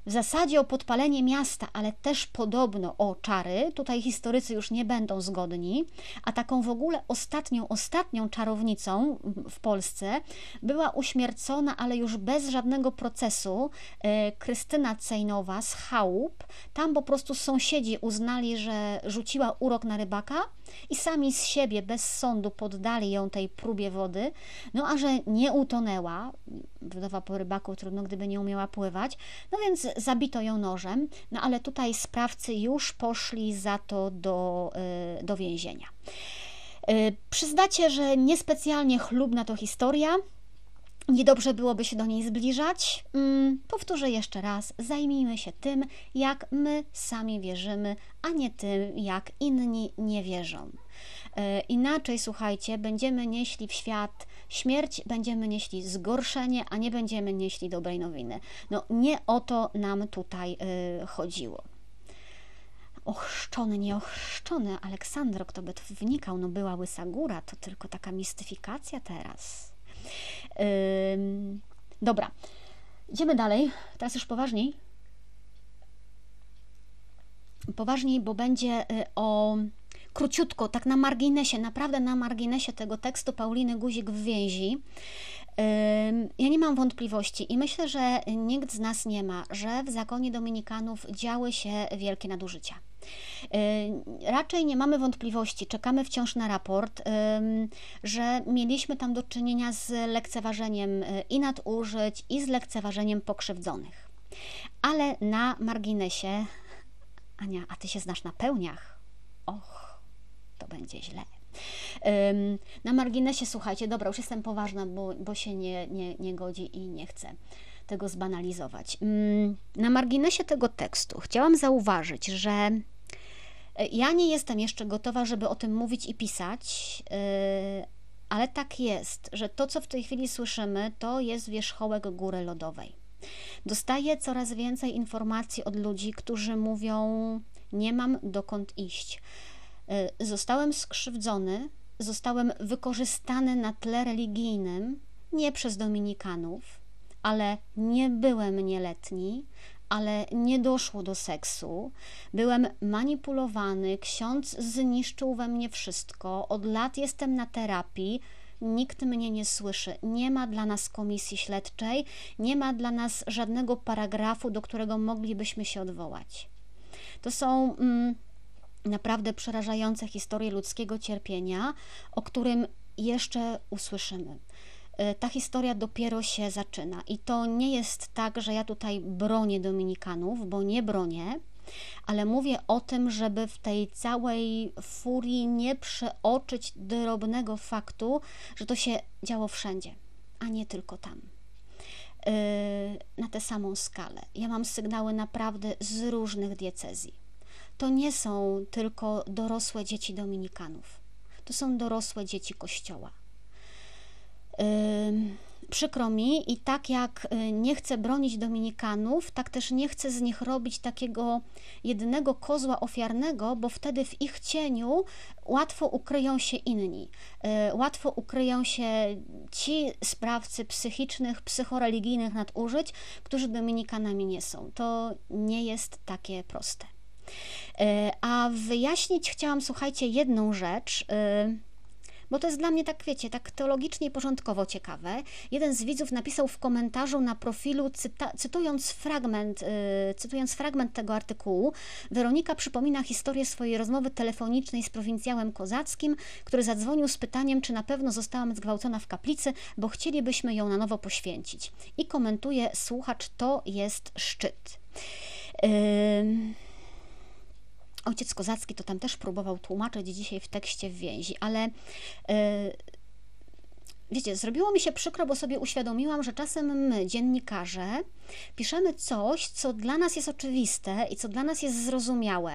[SPEAKER 1] w zasadzie o podpalenie miasta, ale też podobno o czary. Tutaj historycy już nie będą zgodni. A taką w ogóle ostatnią, ostatnią czarownicą w Polsce była uśmiercona, ale już bez żadnego procesu, e, Krystyna Cejnowa z Chałup. Tam po prostu sąsiedzi uznali, że rzuciła urok na rybaka i sami z siebie bez sądu poddali ją tej próbie wody. No a że nie utonęła, wdowa po rybaku trudno, gdyby nie umiała pływać, no więc zabito ją nożem, no ale tutaj sprawcy już poszli za to do, y, do więzienia. Y, przyznacie, że niespecjalnie chlubna to historia, Niedobrze byłoby się do niej zbliżać. Mm, powtórzę jeszcze raz: zajmijmy się tym, jak my sami wierzymy, a nie tym, jak inni nie wierzą. E, inaczej, słuchajcie, będziemy nieśli w świat śmierć, będziemy nieśli zgorszenie, a nie będziemy nieśli dobrej nowiny. No nie o to nam tutaj y, chodziło. Ochrzczony, nieochrzczony, Aleksandro, kto by tu wnikał, no była łysa góra, to tylko taka mistyfikacja teraz. Dobra, idziemy dalej, teraz już poważniej. Poważniej, bo będzie y, o króciutko, tak na marginesie, naprawdę na marginesie tego tekstu Pauliny Guzik w więzi. Ja nie mam wątpliwości i myślę, że nikt z nas nie ma, że w zakonie Dominikanów działy się wielkie nadużycia. Raczej nie mamy wątpliwości, czekamy wciąż na raport, że mieliśmy tam do czynienia z lekceważeniem y, i nadużyć, i z lekceważeniem pokrzywdzonych. Ale na marginesie, Ania, a ty się znasz na pełniach. Och, to będzie źle. Na marginesie, słuchajcie, dobra, już jestem poważna, bo, bo się nie, nie, nie godzi i nie chcę tego zbanalizować. Na marginesie tego tekstu chciałam zauważyć, że e, ja nie jestem jeszcze gotowa, żeby o tym mówić i pisać, e, ale tak jest, że to, co w tej chwili słyszymy, to jest wierzchołek góry lodowej. Dostaję coraz więcej informacji od ludzi, którzy mówią: Nie mam dokąd iść. Y, zostałem skrzywdzony, zostałem wykorzystany na tle religijnym, nie przez Dominikanów, ale nie byłem nieletni, ale nie doszło do seksu. Byłem manipulowany, ksiądz zniszczył we mnie wszystko. Od lat jestem na terapii. Nikt mnie nie słyszy. Nie ma dla nas komisji śledczej, nie ma dla nas żadnego paragrafu, do którego moglibyśmy się odwołać. To są. Mm, naprawdę przerażające historie ludzkiego cierpienia, o którym jeszcze usłyszymy. E, ta historia dopiero się zaczyna i to nie jest tak, że ja tutaj bronię Dominikanów, bo nie bronię, ale mówię o tym, żeby w tej całej furii nie przeoczyć drobnego faktu, że to się działo wszędzie, a nie tylko tam. E, na tę samą skalę. Ja mam sygnały naprawdę z różnych diecezji to nie są tylko dorosłe dzieci Dominikanów, to są dorosłe dzieci Kościoła. Yy, przykro mi i tak jak y, nie chcę bronić Dominikanów, tak też nie chcę z nich robić takiego jednego kozła ofiarnego, bo wtedy w ich cieniu łatwo ukryją się inni. Yy, łatwo ukryją się ci sprawcy psychicznych, psychoreligijnych nadużyć, którzy Dominikanami nie są. To nie jest takie proste. E, a wyjaśnić chciałam, słuchajcie, jedną rzecz e, bo to jest dla mnie tak, wiecie, tak teologicznie i porządkowo ciekawe. Jeden z widzów napisał w komentarzu na profilu, cyta, cytując, fragment, yy, cytując fragment tego artykułu, Weronika przypomina historię swojej rozmowy telefonicznej z prowincjałem kozackim, który zadzwonił z pytaniem, czy na pewno zostałam zgwałcona w kaplicy, bo chcielibyśmy ją na nowo poświęcić. I komentuje słuchacz, to jest szczyt. Yy... Ojciec Kozacki to tam też próbował tłumaczyć dzisiaj w tekście w więzi, ale yy, wiecie, zrobiło mi się przykro, bo sobie uświadomiłam, że czasem my, dziennikarze, piszemy coś, co dla nas jest oczywiste i co dla nas jest zrozumiałe,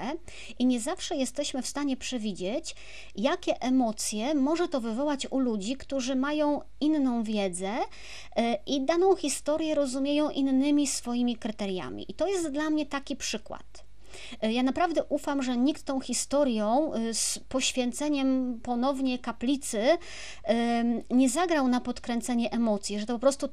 [SPEAKER 1] i nie zawsze jesteśmy w stanie przewidzieć, jakie emocje może to wywołać u ludzi, którzy mają inną wiedzę yy, i daną historię rozumieją innymi swoimi kryteriami. I to jest dla mnie taki przykład. E, ja naprawdę ufam, że nikt tą historią y, z poświęceniem ponownie kaplicy nie zagrał na podkręcenie emocji, że to po prostu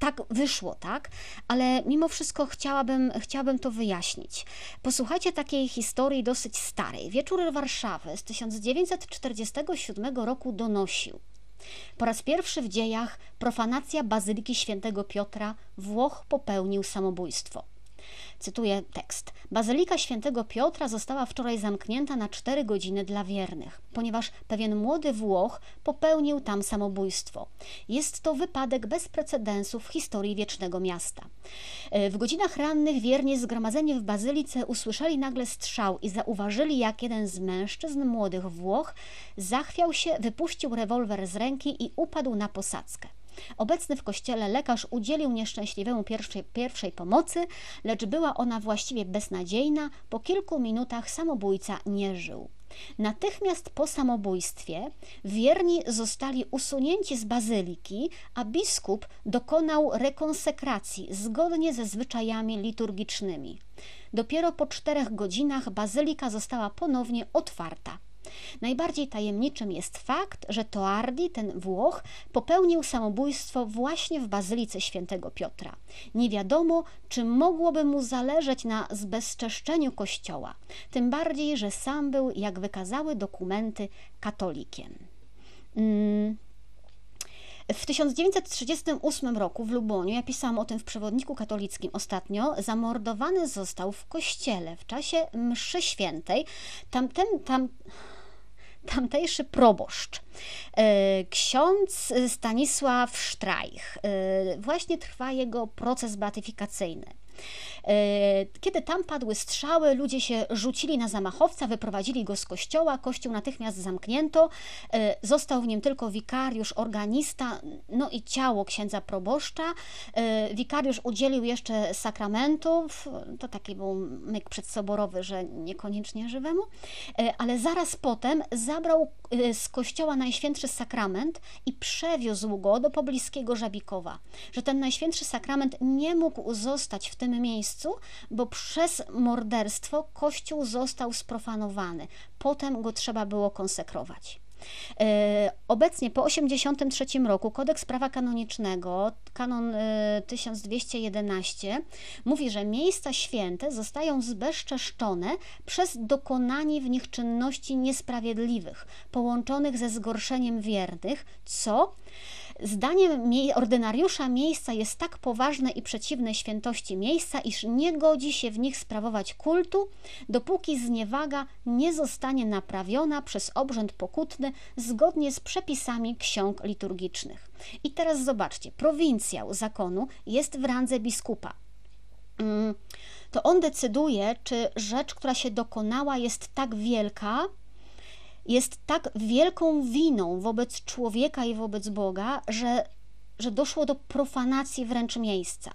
[SPEAKER 1] tak wyszło, tak? Ale mimo wszystko chciałabym, chciałabym to wyjaśnić. Posłuchajcie takiej historii dosyć starej. Wieczór Warszawy z 1947 roku donosił. Po raz pierwszy w dziejach profanacja Bazyliki Świętego Piotra Włoch popełnił samobójstwo. Cytuję tekst. Bazylika Świętego Piotra została wczoraj zamknięta na cztery godziny dla wiernych, ponieważ pewien młody Włoch popełnił tam samobójstwo. Jest to wypadek bez precedensu w historii wiecznego miasta. E, w godzinach rannych wierni zgromadzeni w bazylice usłyszeli nagle strzał i zauważyli, jak jeden z mężczyzn, młodych Włoch, zachwiał się, wypuścił rewolwer z ręki i upadł na posadzkę. Obecny w kościele lekarz udzielił nieszczęśliwemu pierwszej, pierwszej pomocy, lecz była ona właściwie beznadziejna. Po kilku minutach samobójca nie żył. Natychmiast po samobójstwie wierni zostali usunięci z bazyliki, a biskup dokonał rekonsekracji zgodnie ze zwyczajami liturgicznymi. Dopiero po czterech godzinach bazylika została ponownie otwarta. Najbardziej tajemniczym jest fakt, że Toardi, ten Włoch, popełnił samobójstwo właśnie w Bazylice Świętego Piotra. Nie wiadomo, czy mogłoby mu zależeć na zbezczeszczeniu kościoła, tym bardziej, że sam był, jak wykazały dokumenty, katolikiem. Mm. W 1938 roku w Luboniu, ja pisałam o tym w przewodniku katolickim ostatnio, zamordowany został w kościele w czasie mszy świętej. Tamten, tam, tamtejszy proboszcz, e, ksiądz Stanisław Sztrajch. E, właśnie trwa jego proces beatyfikacyjny. E, kiedy tam padły strzały, ludzie się rzucili na zamachowca, wyprowadzili go z kościoła, kościół natychmiast zamknięto, e, został w nim tylko wikariusz, organista, no i ciało księdza proboszcza. E, wikariusz udzielił jeszcze sakramentów, to taki był myk przedsoborowy, że niekoniecznie żywemu, ale zaraz potem zabrał z kościoła Najświętszy Sakrament i przewiózł go do pobliskiego Żabikowa, że ten Najświętszy Sakrament nie mógł zostać w tym miejscu, bo przez morderstwo Kościół został sprofanowany. Potem go trzeba było konsekrować. E, obecnie po 1983 roku kodeks prawa kanonicznego, kanon 1211, e, mówi, że miejsca święte zostają zbezczeszczone przez dokonanie w nich czynności niesprawiedliwych, połączonych ze zgorszeniem wiernych, co Zdaniem ordynariusza miejsca jest tak poważne i przeciwne świętości miejsca, iż nie godzi się w nich sprawować kultu, dopóki zniewaga nie zostanie naprawiona przez obrzęd pokutny zgodnie z przepisami ksiąg liturgicznych. I teraz zobaczcie, prowincjał zakonu jest w randze biskupa. Mm, to on decyduje, czy rzecz, która się dokonała, jest tak wielka, jest tak wielką winą wobec człowieka i wobec Boga, że, że doszło do profanacji wręcz miejsca.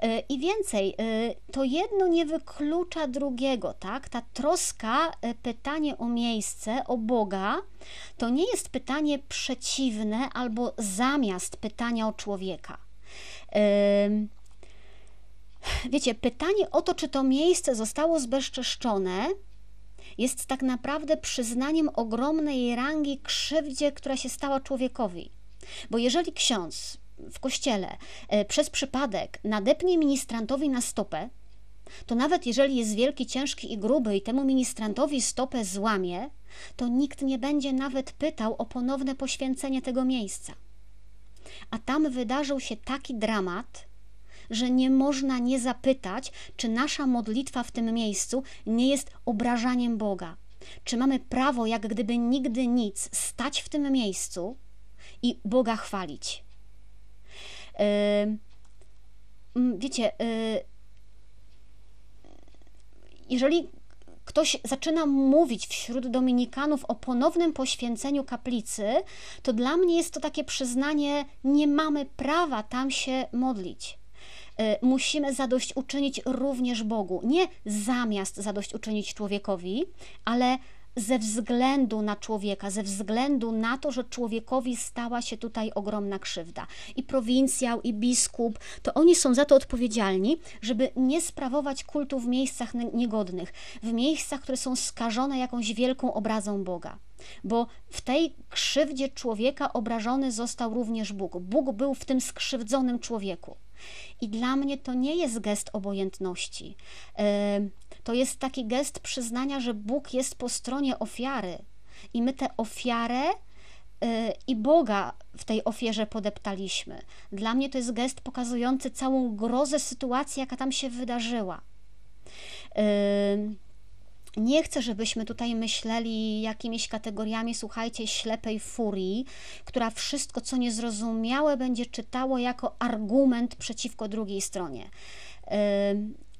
[SPEAKER 1] E, I więcej, e, to jedno nie wyklucza drugiego, tak? Ta troska, e, pytanie o miejsce, o Boga, to nie jest pytanie przeciwne albo zamiast pytania o człowieka. Wiecie, pytanie o to, czy to miejsce zostało zbezczeszczone, jest tak naprawdę przyznaniem ogromnej rangi krzywdzie, która się stała człowiekowi. Bo jeżeli ksiądz w kościele e, przez przypadek nadepnie ministrantowi na stopę, to nawet jeżeli jest wielki, ciężki i gruby i temu ministrantowi stopę złamie, to nikt nie będzie nawet pytał o ponowne poświęcenie tego miejsca. A tam wydarzył się taki dramat, że nie można nie zapytać, czy nasza modlitwa w tym miejscu nie jest obrażaniem Boga. Czy mamy prawo, jak gdyby nigdy nic, stać w tym miejscu i Boga chwalić. Yy, wiecie, yy, jeżeli ktoś zaczyna mówić wśród dominikanów o ponownym poświęceniu kaplicy, to dla mnie jest to takie przyznanie, nie mamy prawa tam się modlić. Y, musimy zadośćuczynić również Bogu. Nie zamiast zadośćuczynić człowiekowi, ale ze względu na człowieka, ze względu na to, że człowiekowi stała się tutaj ogromna krzywda. I prowincjał, i biskup, to oni są za to odpowiedzialni, żeby nie sprawować kultu w miejscach niegodnych, w miejscach, które są skażone jakąś wielką obrazą Boga. Bo w tej krzywdzie człowieka obrażony został również Bóg. Bóg był w tym skrzywdzonym człowieku. I dla mnie to nie jest gest obojętności. To jest taki gest przyznania, że Bóg jest po stronie ofiary. I my tę ofiarę e, i Boga w tej ofierze podeptaliśmy. Dla mnie to jest gest pokazujący całą grozę sytuacji, jaka tam się wydarzyła. Nie chcę, żebyśmy tutaj myśleli jakimiś kategoriami, słuchajcie, ślepej furii, która wszystko, co niezrozumiałe, będzie czytało jako argument przeciwko drugiej stronie.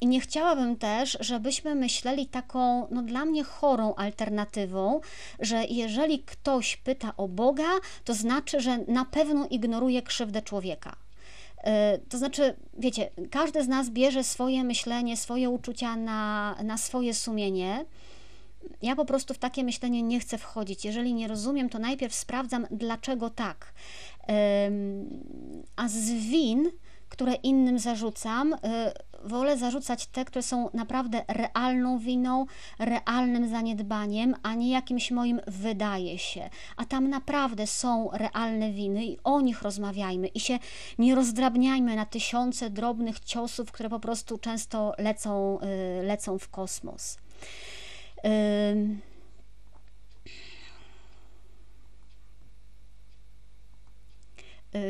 [SPEAKER 1] I nie chciałabym też, żebyśmy myśleli taką, no dla mnie chorą alternatywą, że jeżeli ktoś pyta o Boga, to znaczy, że na pewno ignoruje krzywdę człowieka. E, to znaczy, wiecie, każdy z nas bierze swoje myślenie, swoje uczucia na, na swoje sumienie. Ja po prostu w takie myślenie nie chcę wchodzić. Jeżeli nie rozumiem, to najpierw sprawdzam, dlaczego tak. A z win, które innym zarzucam, e, wolę zarzucać te, które są naprawdę realną winą, realnym zaniedbaniem, a nie jakimś moim wydaje się. A tam naprawdę są realne winy i o nich rozmawiajmy i się nie rozdrabniajmy na tysiące drobnych ciosów, które po prostu często lecą, y, lecą w kosmos. Y,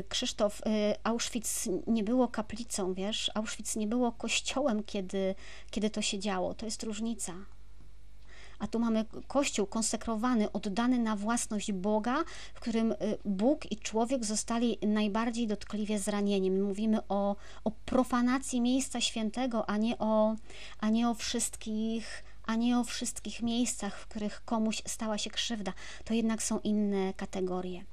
[SPEAKER 1] Krzysztof, y, Auschwitz nie było kaplicą, wiesz, Auschwitz nie było kościołem, kiedy, kiedy to się działo. To jest różnica. A tu mamy kościół konsekrowany, oddany na własność Boga, w którym y, Bóg i człowiek zostali najbardziej dotkliwie zranieni. My mówimy o, o profanacji miejsca świętego, a nie o, a nie o wszystkich a nie o wszystkich miejscach, w których komuś stała się krzywda. To jednak są inne kategorie.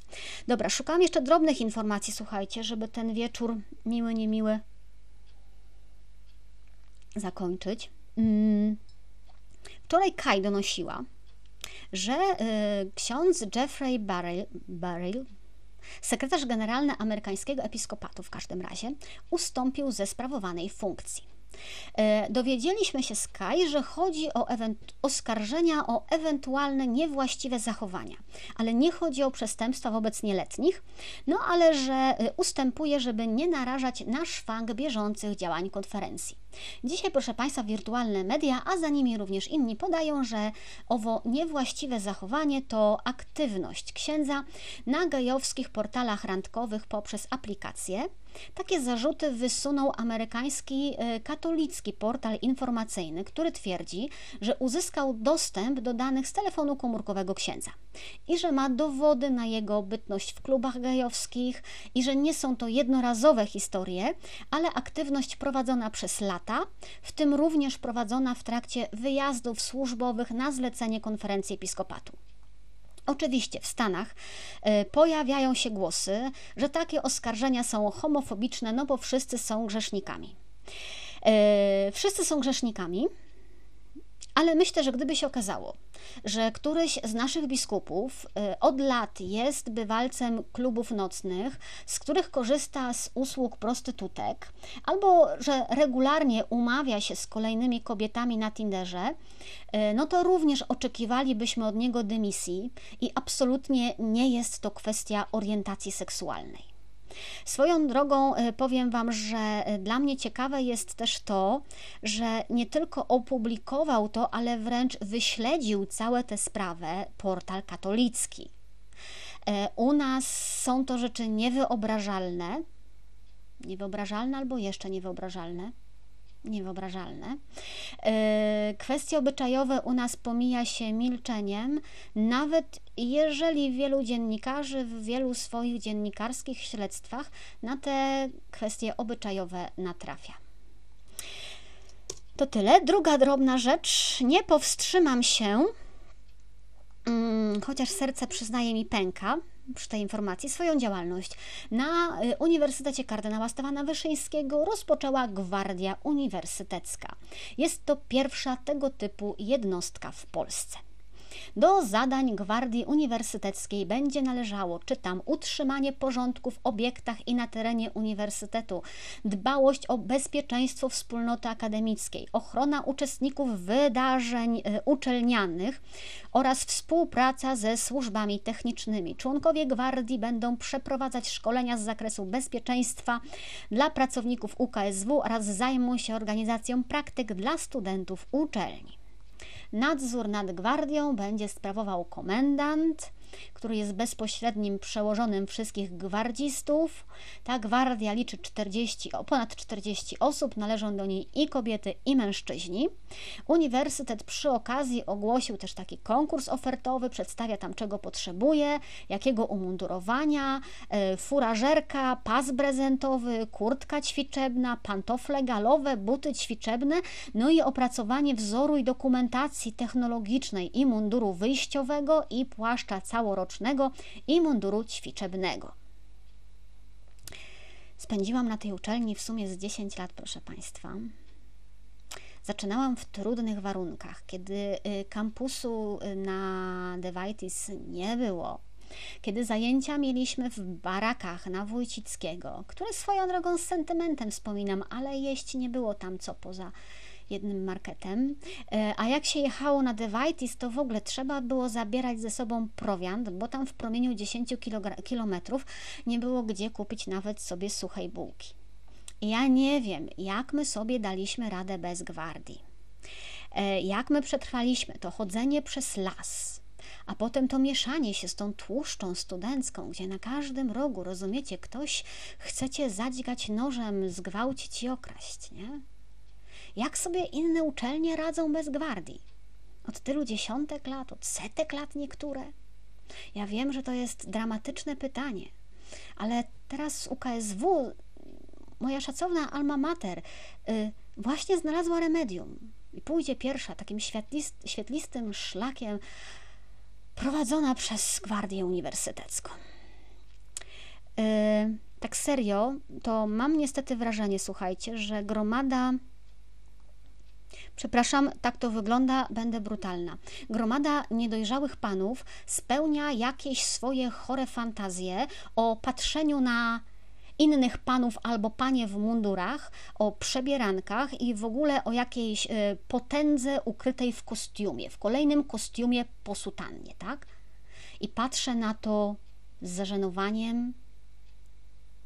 [SPEAKER 1] Dobra, szukam jeszcze drobnych informacji, słuchajcie, żeby ten wieczór miły, niemiły zakończyć. Mm. Wczoraj Kai donosiła, że y, ksiądz Jeffrey Barrel, Barrel sekretarz generalny amerykańskiego episkopatu w każdym razie, ustąpił ze sprawowanej funkcji. E, dowiedzieliśmy się z Kai, że chodzi o oskarżenia o ewentualne niewłaściwe zachowania, ale nie chodzi o przestępstwa wobec nieletnich, no ale że e, ustępuje, żeby nie narażać na szwank bieżących działań konferencji. Dzisiaj, proszę Państwa, wirtualne media, a za nimi również inni podają, że owo niewłaściwe zachowanie to aktywność księdza na gejowskich portalach randkowych poprzez aplikacje. Takie zarzuty wysunął amerykański e, katolicki portal informacyjny, który twierdzi, że uzyskał dostęp do danych z telefonu komórkowego księdza i że ma dowody na jego bytność w klubach gejowskich i że nie są to jednorazowe historie, ale aktywność prowadzona przez w tym również prowadzona w trakcie wyjazdów służbowych na zlecenie konferencji episkopatu. Oczywiście w Stanach y, pojawiają się głosy, że takie oskarżenia są homofobiczne, no bo wszyscy są grzesznikami. Y, wszyscy są grzesznikami, ale myślę, że gdyby się okazało, że któryś z naszych biskupów y, od lat jest bywalcem klubów nocnych, z których korzysta z usług prostytutek, albo że regularnie umawia się z kolejnymi kobietami na Tinderze, y, no to również oczekiwalibyśmy od niego dymisji i absolutnie nie jest to kwestia orientacji seksualnej. Swoją drogą e, powiem Wam, że e, dla mnie ciekawe jest też to, że nie tylko opublikował to, ale wręcz wyśledził całe tę sprawę portal katolicki. E, u nas są to rzeczy niewyobrażalne, niewyobrażalne albo jeszcze niewyobrażalne niewyobrażalne. Kwestie obyczajowe u nas pomija się milczeniem, nawet jeżeli wielu dziennikarzy w wielu swoich dziennikarskich śledztwach na te kwestie obyczajowe natrafia. To tyle. Druga drobna rzecz. Nie powstrzymam się, mm, chociaż serce przyznaje mi pęka przy tej informacji swoją działalność. Na y, Uniwersytecie Kardynała Stefana Wyszyńskiego rozpoczęła Gwardia Uniwersytecka. Jest to pierwsza tego typu jednostka w Polsce. Do zadań Gwardii Uniwersyteckiej będzie należało, czytam, utrzymanie porządku w obiektach i na terenie uniwersytetu, dbałość o bezpieczeństwo wspólnoty akademickiej, ochrona uczestników wydarzeń e, uczelnianych oraz współpraca ze służbami technicznymi. Członkowie gwardii będą przeprowadzać szkolenia z zakresu bezpieczeństwa dla pracowników UKSW oraz zajmą się organizacją praktyk dla studentów uczelni. Nadzór nad gwardią będzie sprawował komendant który jest bezpośrednim przełożonym wszystkich gwardzistów. Ta gwardia liczy 40, ponad 40 osób, należą do niej i kobiety, i mężczyźni. Uniwersytet przy okazji ogłosił też taki konkurs ofertowy, przedstawia tam czego potrzebuje, jakiego umundurowania, e, furażerka, pas prezentowy, kurtka ćwiczebna, pantofle galowe, buty ćwiczebne, no i opracowanie wzoru i dokumentacji technologicznej i munduru wyjściowego i płaszcza całorocznego i munduru ćwiczebnego. Spędziłam na tej uczelni w sumie z 10 lat, proszę Państwa. Zaczynałam w trudnych warunkach, kiedy y, kampusu y, na Devitis nie było, kiedy zajęcia mieliśmy w barakach na Wójcickiego, które swoją drogą z sentymentem wspominam, ale jeść nie było tam co poza jednym marketem. E, a jak się jechało na Devitis, to w ogóle trzeba było zabierać ze sobą prowiant, bo tam w promieniu 10 kilometrów nie było gdzie kupić nawet sobie suchej bułki. Ja nie wiem, jak my sobie daliśmy radę bez gwardii. E, jak my przetrwaliśmy to chodzenie przez las, a potem to mieszanie się z tą tłuszczą studencką, gdzie na każdym rogu, rozumiecie, ktoś chce cię zadźgać nożem, zgwałcić i okraść, nie? Jak sobie inne uczelnie radzą bez gwardii? Od tylu dziesiątek lat, od setek lat niektóre? Ja wiem, że to jest dramatyczne pytanie, ale teraz z UKSW moja szacowna alma mater y, właśnie znalazła remedium i pójdzie pierwsza takim świetlist, świetlistym szlakiem prowadzona przez Gwardię Uniwersytecką. Y, tak serio, to mam niestety wrażenie, słuchajcie, że gromada Przepraszam, tak to wygląda, będę brutalna. Gromada niedojrzałych panów spełnia jakieś swoje chore fantazje o patrzeniu na innych panów albo panie w mundurach, o przebierankach i w ogóle o jakiejś y, potędze ukrytej w kostiumie, w kolejnym kostiumie po sutannie, tak? I patrzę na to z zażenowaniem,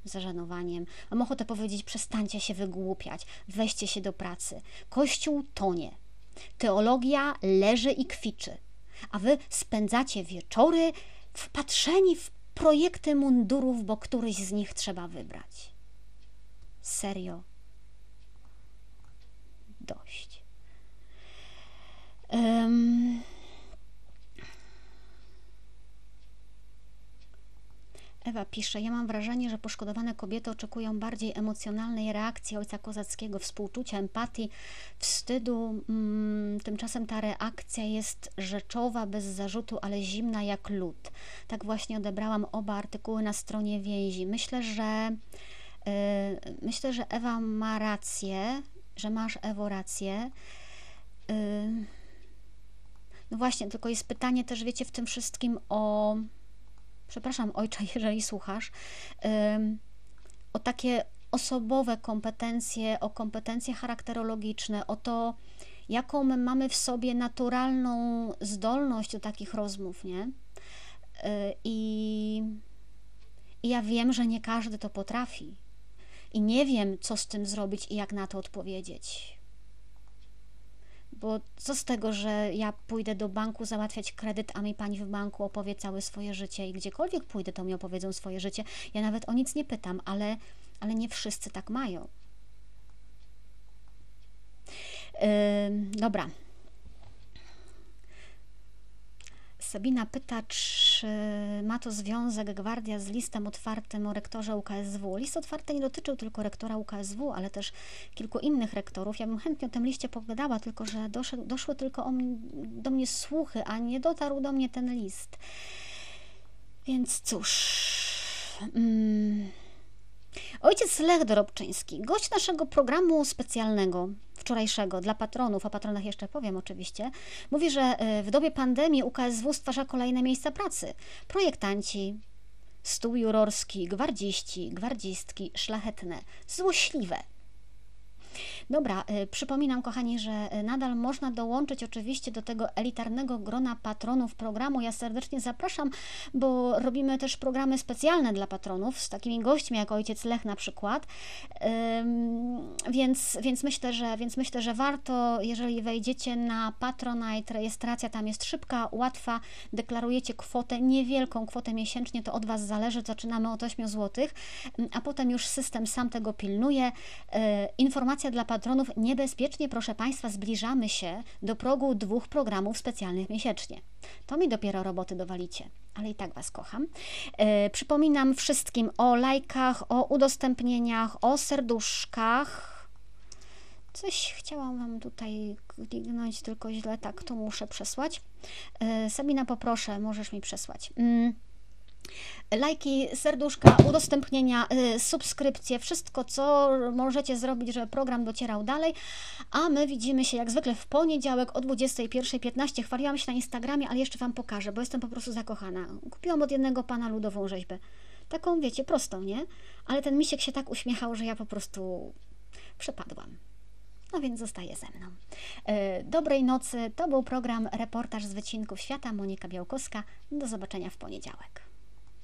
[SPEAKER 1] zażenowaniem. Mam ochotę powiedzieć: przestańcie się wygłupiać, weźcie się do pracy. Kościół tonie. Teologia leży i kwiczy, a wy spędzacie wieczory wpatrzeni w projekty mundurów, bo któryś z nich trzeba wybrać. Serio. Dość. Um, Ewa pisze, ja mam wrażenie, że poszkodowane kobiety oczekują bardziej emocjonalnej reakcji ojca kozackiego, współczucia, empatii, wstydu. Mm, tymczasem ta reakcja jest rzeczowa, bez zarzutu, ale zimna jak lód. Tak właśnie odebrałam oba artykuły na stronie więzi. Myślę, że yy, myślę, że Ewa ma rację, że masz Ewo rację. Yy, no właśnie, tylko jest pytanie też, wiecie, w tym wszystkim o przepraszam ojcze, [laughs] jeżeli słuchasz, o takie osobowe kompetencje, o kompetencje charakterologiczne, o to, jaką my mamy w sobie naturalną zdolność do takich rozmów, nie? Y, I, I ja wiem, że nie każdy to potrafi. I nie wiem, co z tym zrobić i jak na to odpowiedzieć. Bo co z tego, że ja pójdę do banku załatwiać kredyt, a mi pani w banku opowie całe swoje życie i gdziekolwiek pójdę, to mi opowiedzą swoje życie. Ja nawet o nic nie pytam, ale, ale nie wszyscy tak mają. Yy, dobra, Sabina pyta, czy ma to związek Gwardia z listem otwartym o rektorze UKSW. List otwarty nie dotyczył tylko rektora UKSW, ale też kilku innych rektorów. Ja bym chętnie o tym liście pogadała, tylko że doszedł, doszły tylko do mnie słuchy, a nie dotarł do mnie ten list. Więc cóż... Mm. Ojciec Lech Dorobczyński, gość naszego programu specjalnego wczorajszego dla patronów, o patronach jeszcze powiem oczywiście, mówi, że e, w dobie pandemii UKSW stwarza kolejne miejsca pracy. Projektanci, stół jurorski, gwardziści, gwardzistki, szlachetne, złośliwe, Dobra, y, przypominam kochani, że y, nadal można dołączyć oczywiście do tego elitarnego grona patronów programu. Ja serdecznie zapraszam, bo robimy też programy specjalne dla patronów z takimi gośćmi jak ojciec Lech na przykład. Więc, więc, myślę, że, więc myślę, że warto, jeżeli wejdziecie na Patronite, rejestracja tam jest szybka, łatwa, deklarujecie kwotę, niewielką kwotę miesięcznie, to od Was zależy, zaczynamy od 8 zł, a potem już system sam tego pilnuje. Y, informacja dla patronów, niebezpiecznie, proszę Państwa, zbliżamy się do progu dwóch programów specjalnych miesięcznie. To mi dopiero roboty dowalicie, ale i tak Was kocham. E, przypominam wszystkim o lajkach, o udostępnieniach, o serduszkach. Coś chciałam Wam tutaj kliknąć, tylko źle tak to muszę przesłać. E, Sabina, poproszę, możesz mi przesłać. Lajki, serduszka, udostępnienia, y, subskrypcje, wszystko, co możecie zrobić, żeby program docierał dalej. A my widzimy się jak zwykle w poniedziałek o 21.15. Chwaliłam się na Instagramie, ale jeszcze Wam pokażę, bo jestem po prostu zakochana. Kupiłam od jednego pana ludową rzeźbę. Taką, wiecie, prostą, nie? Ale ten misiek się tak uśmiechał, że ja po prostu przepadłam. No więc zostaje ze mną. Y, dobrej nocy. To był program Reportaż z Wycinków Świata. Monika Białkowska. Do zobaczenia w poniedziałek.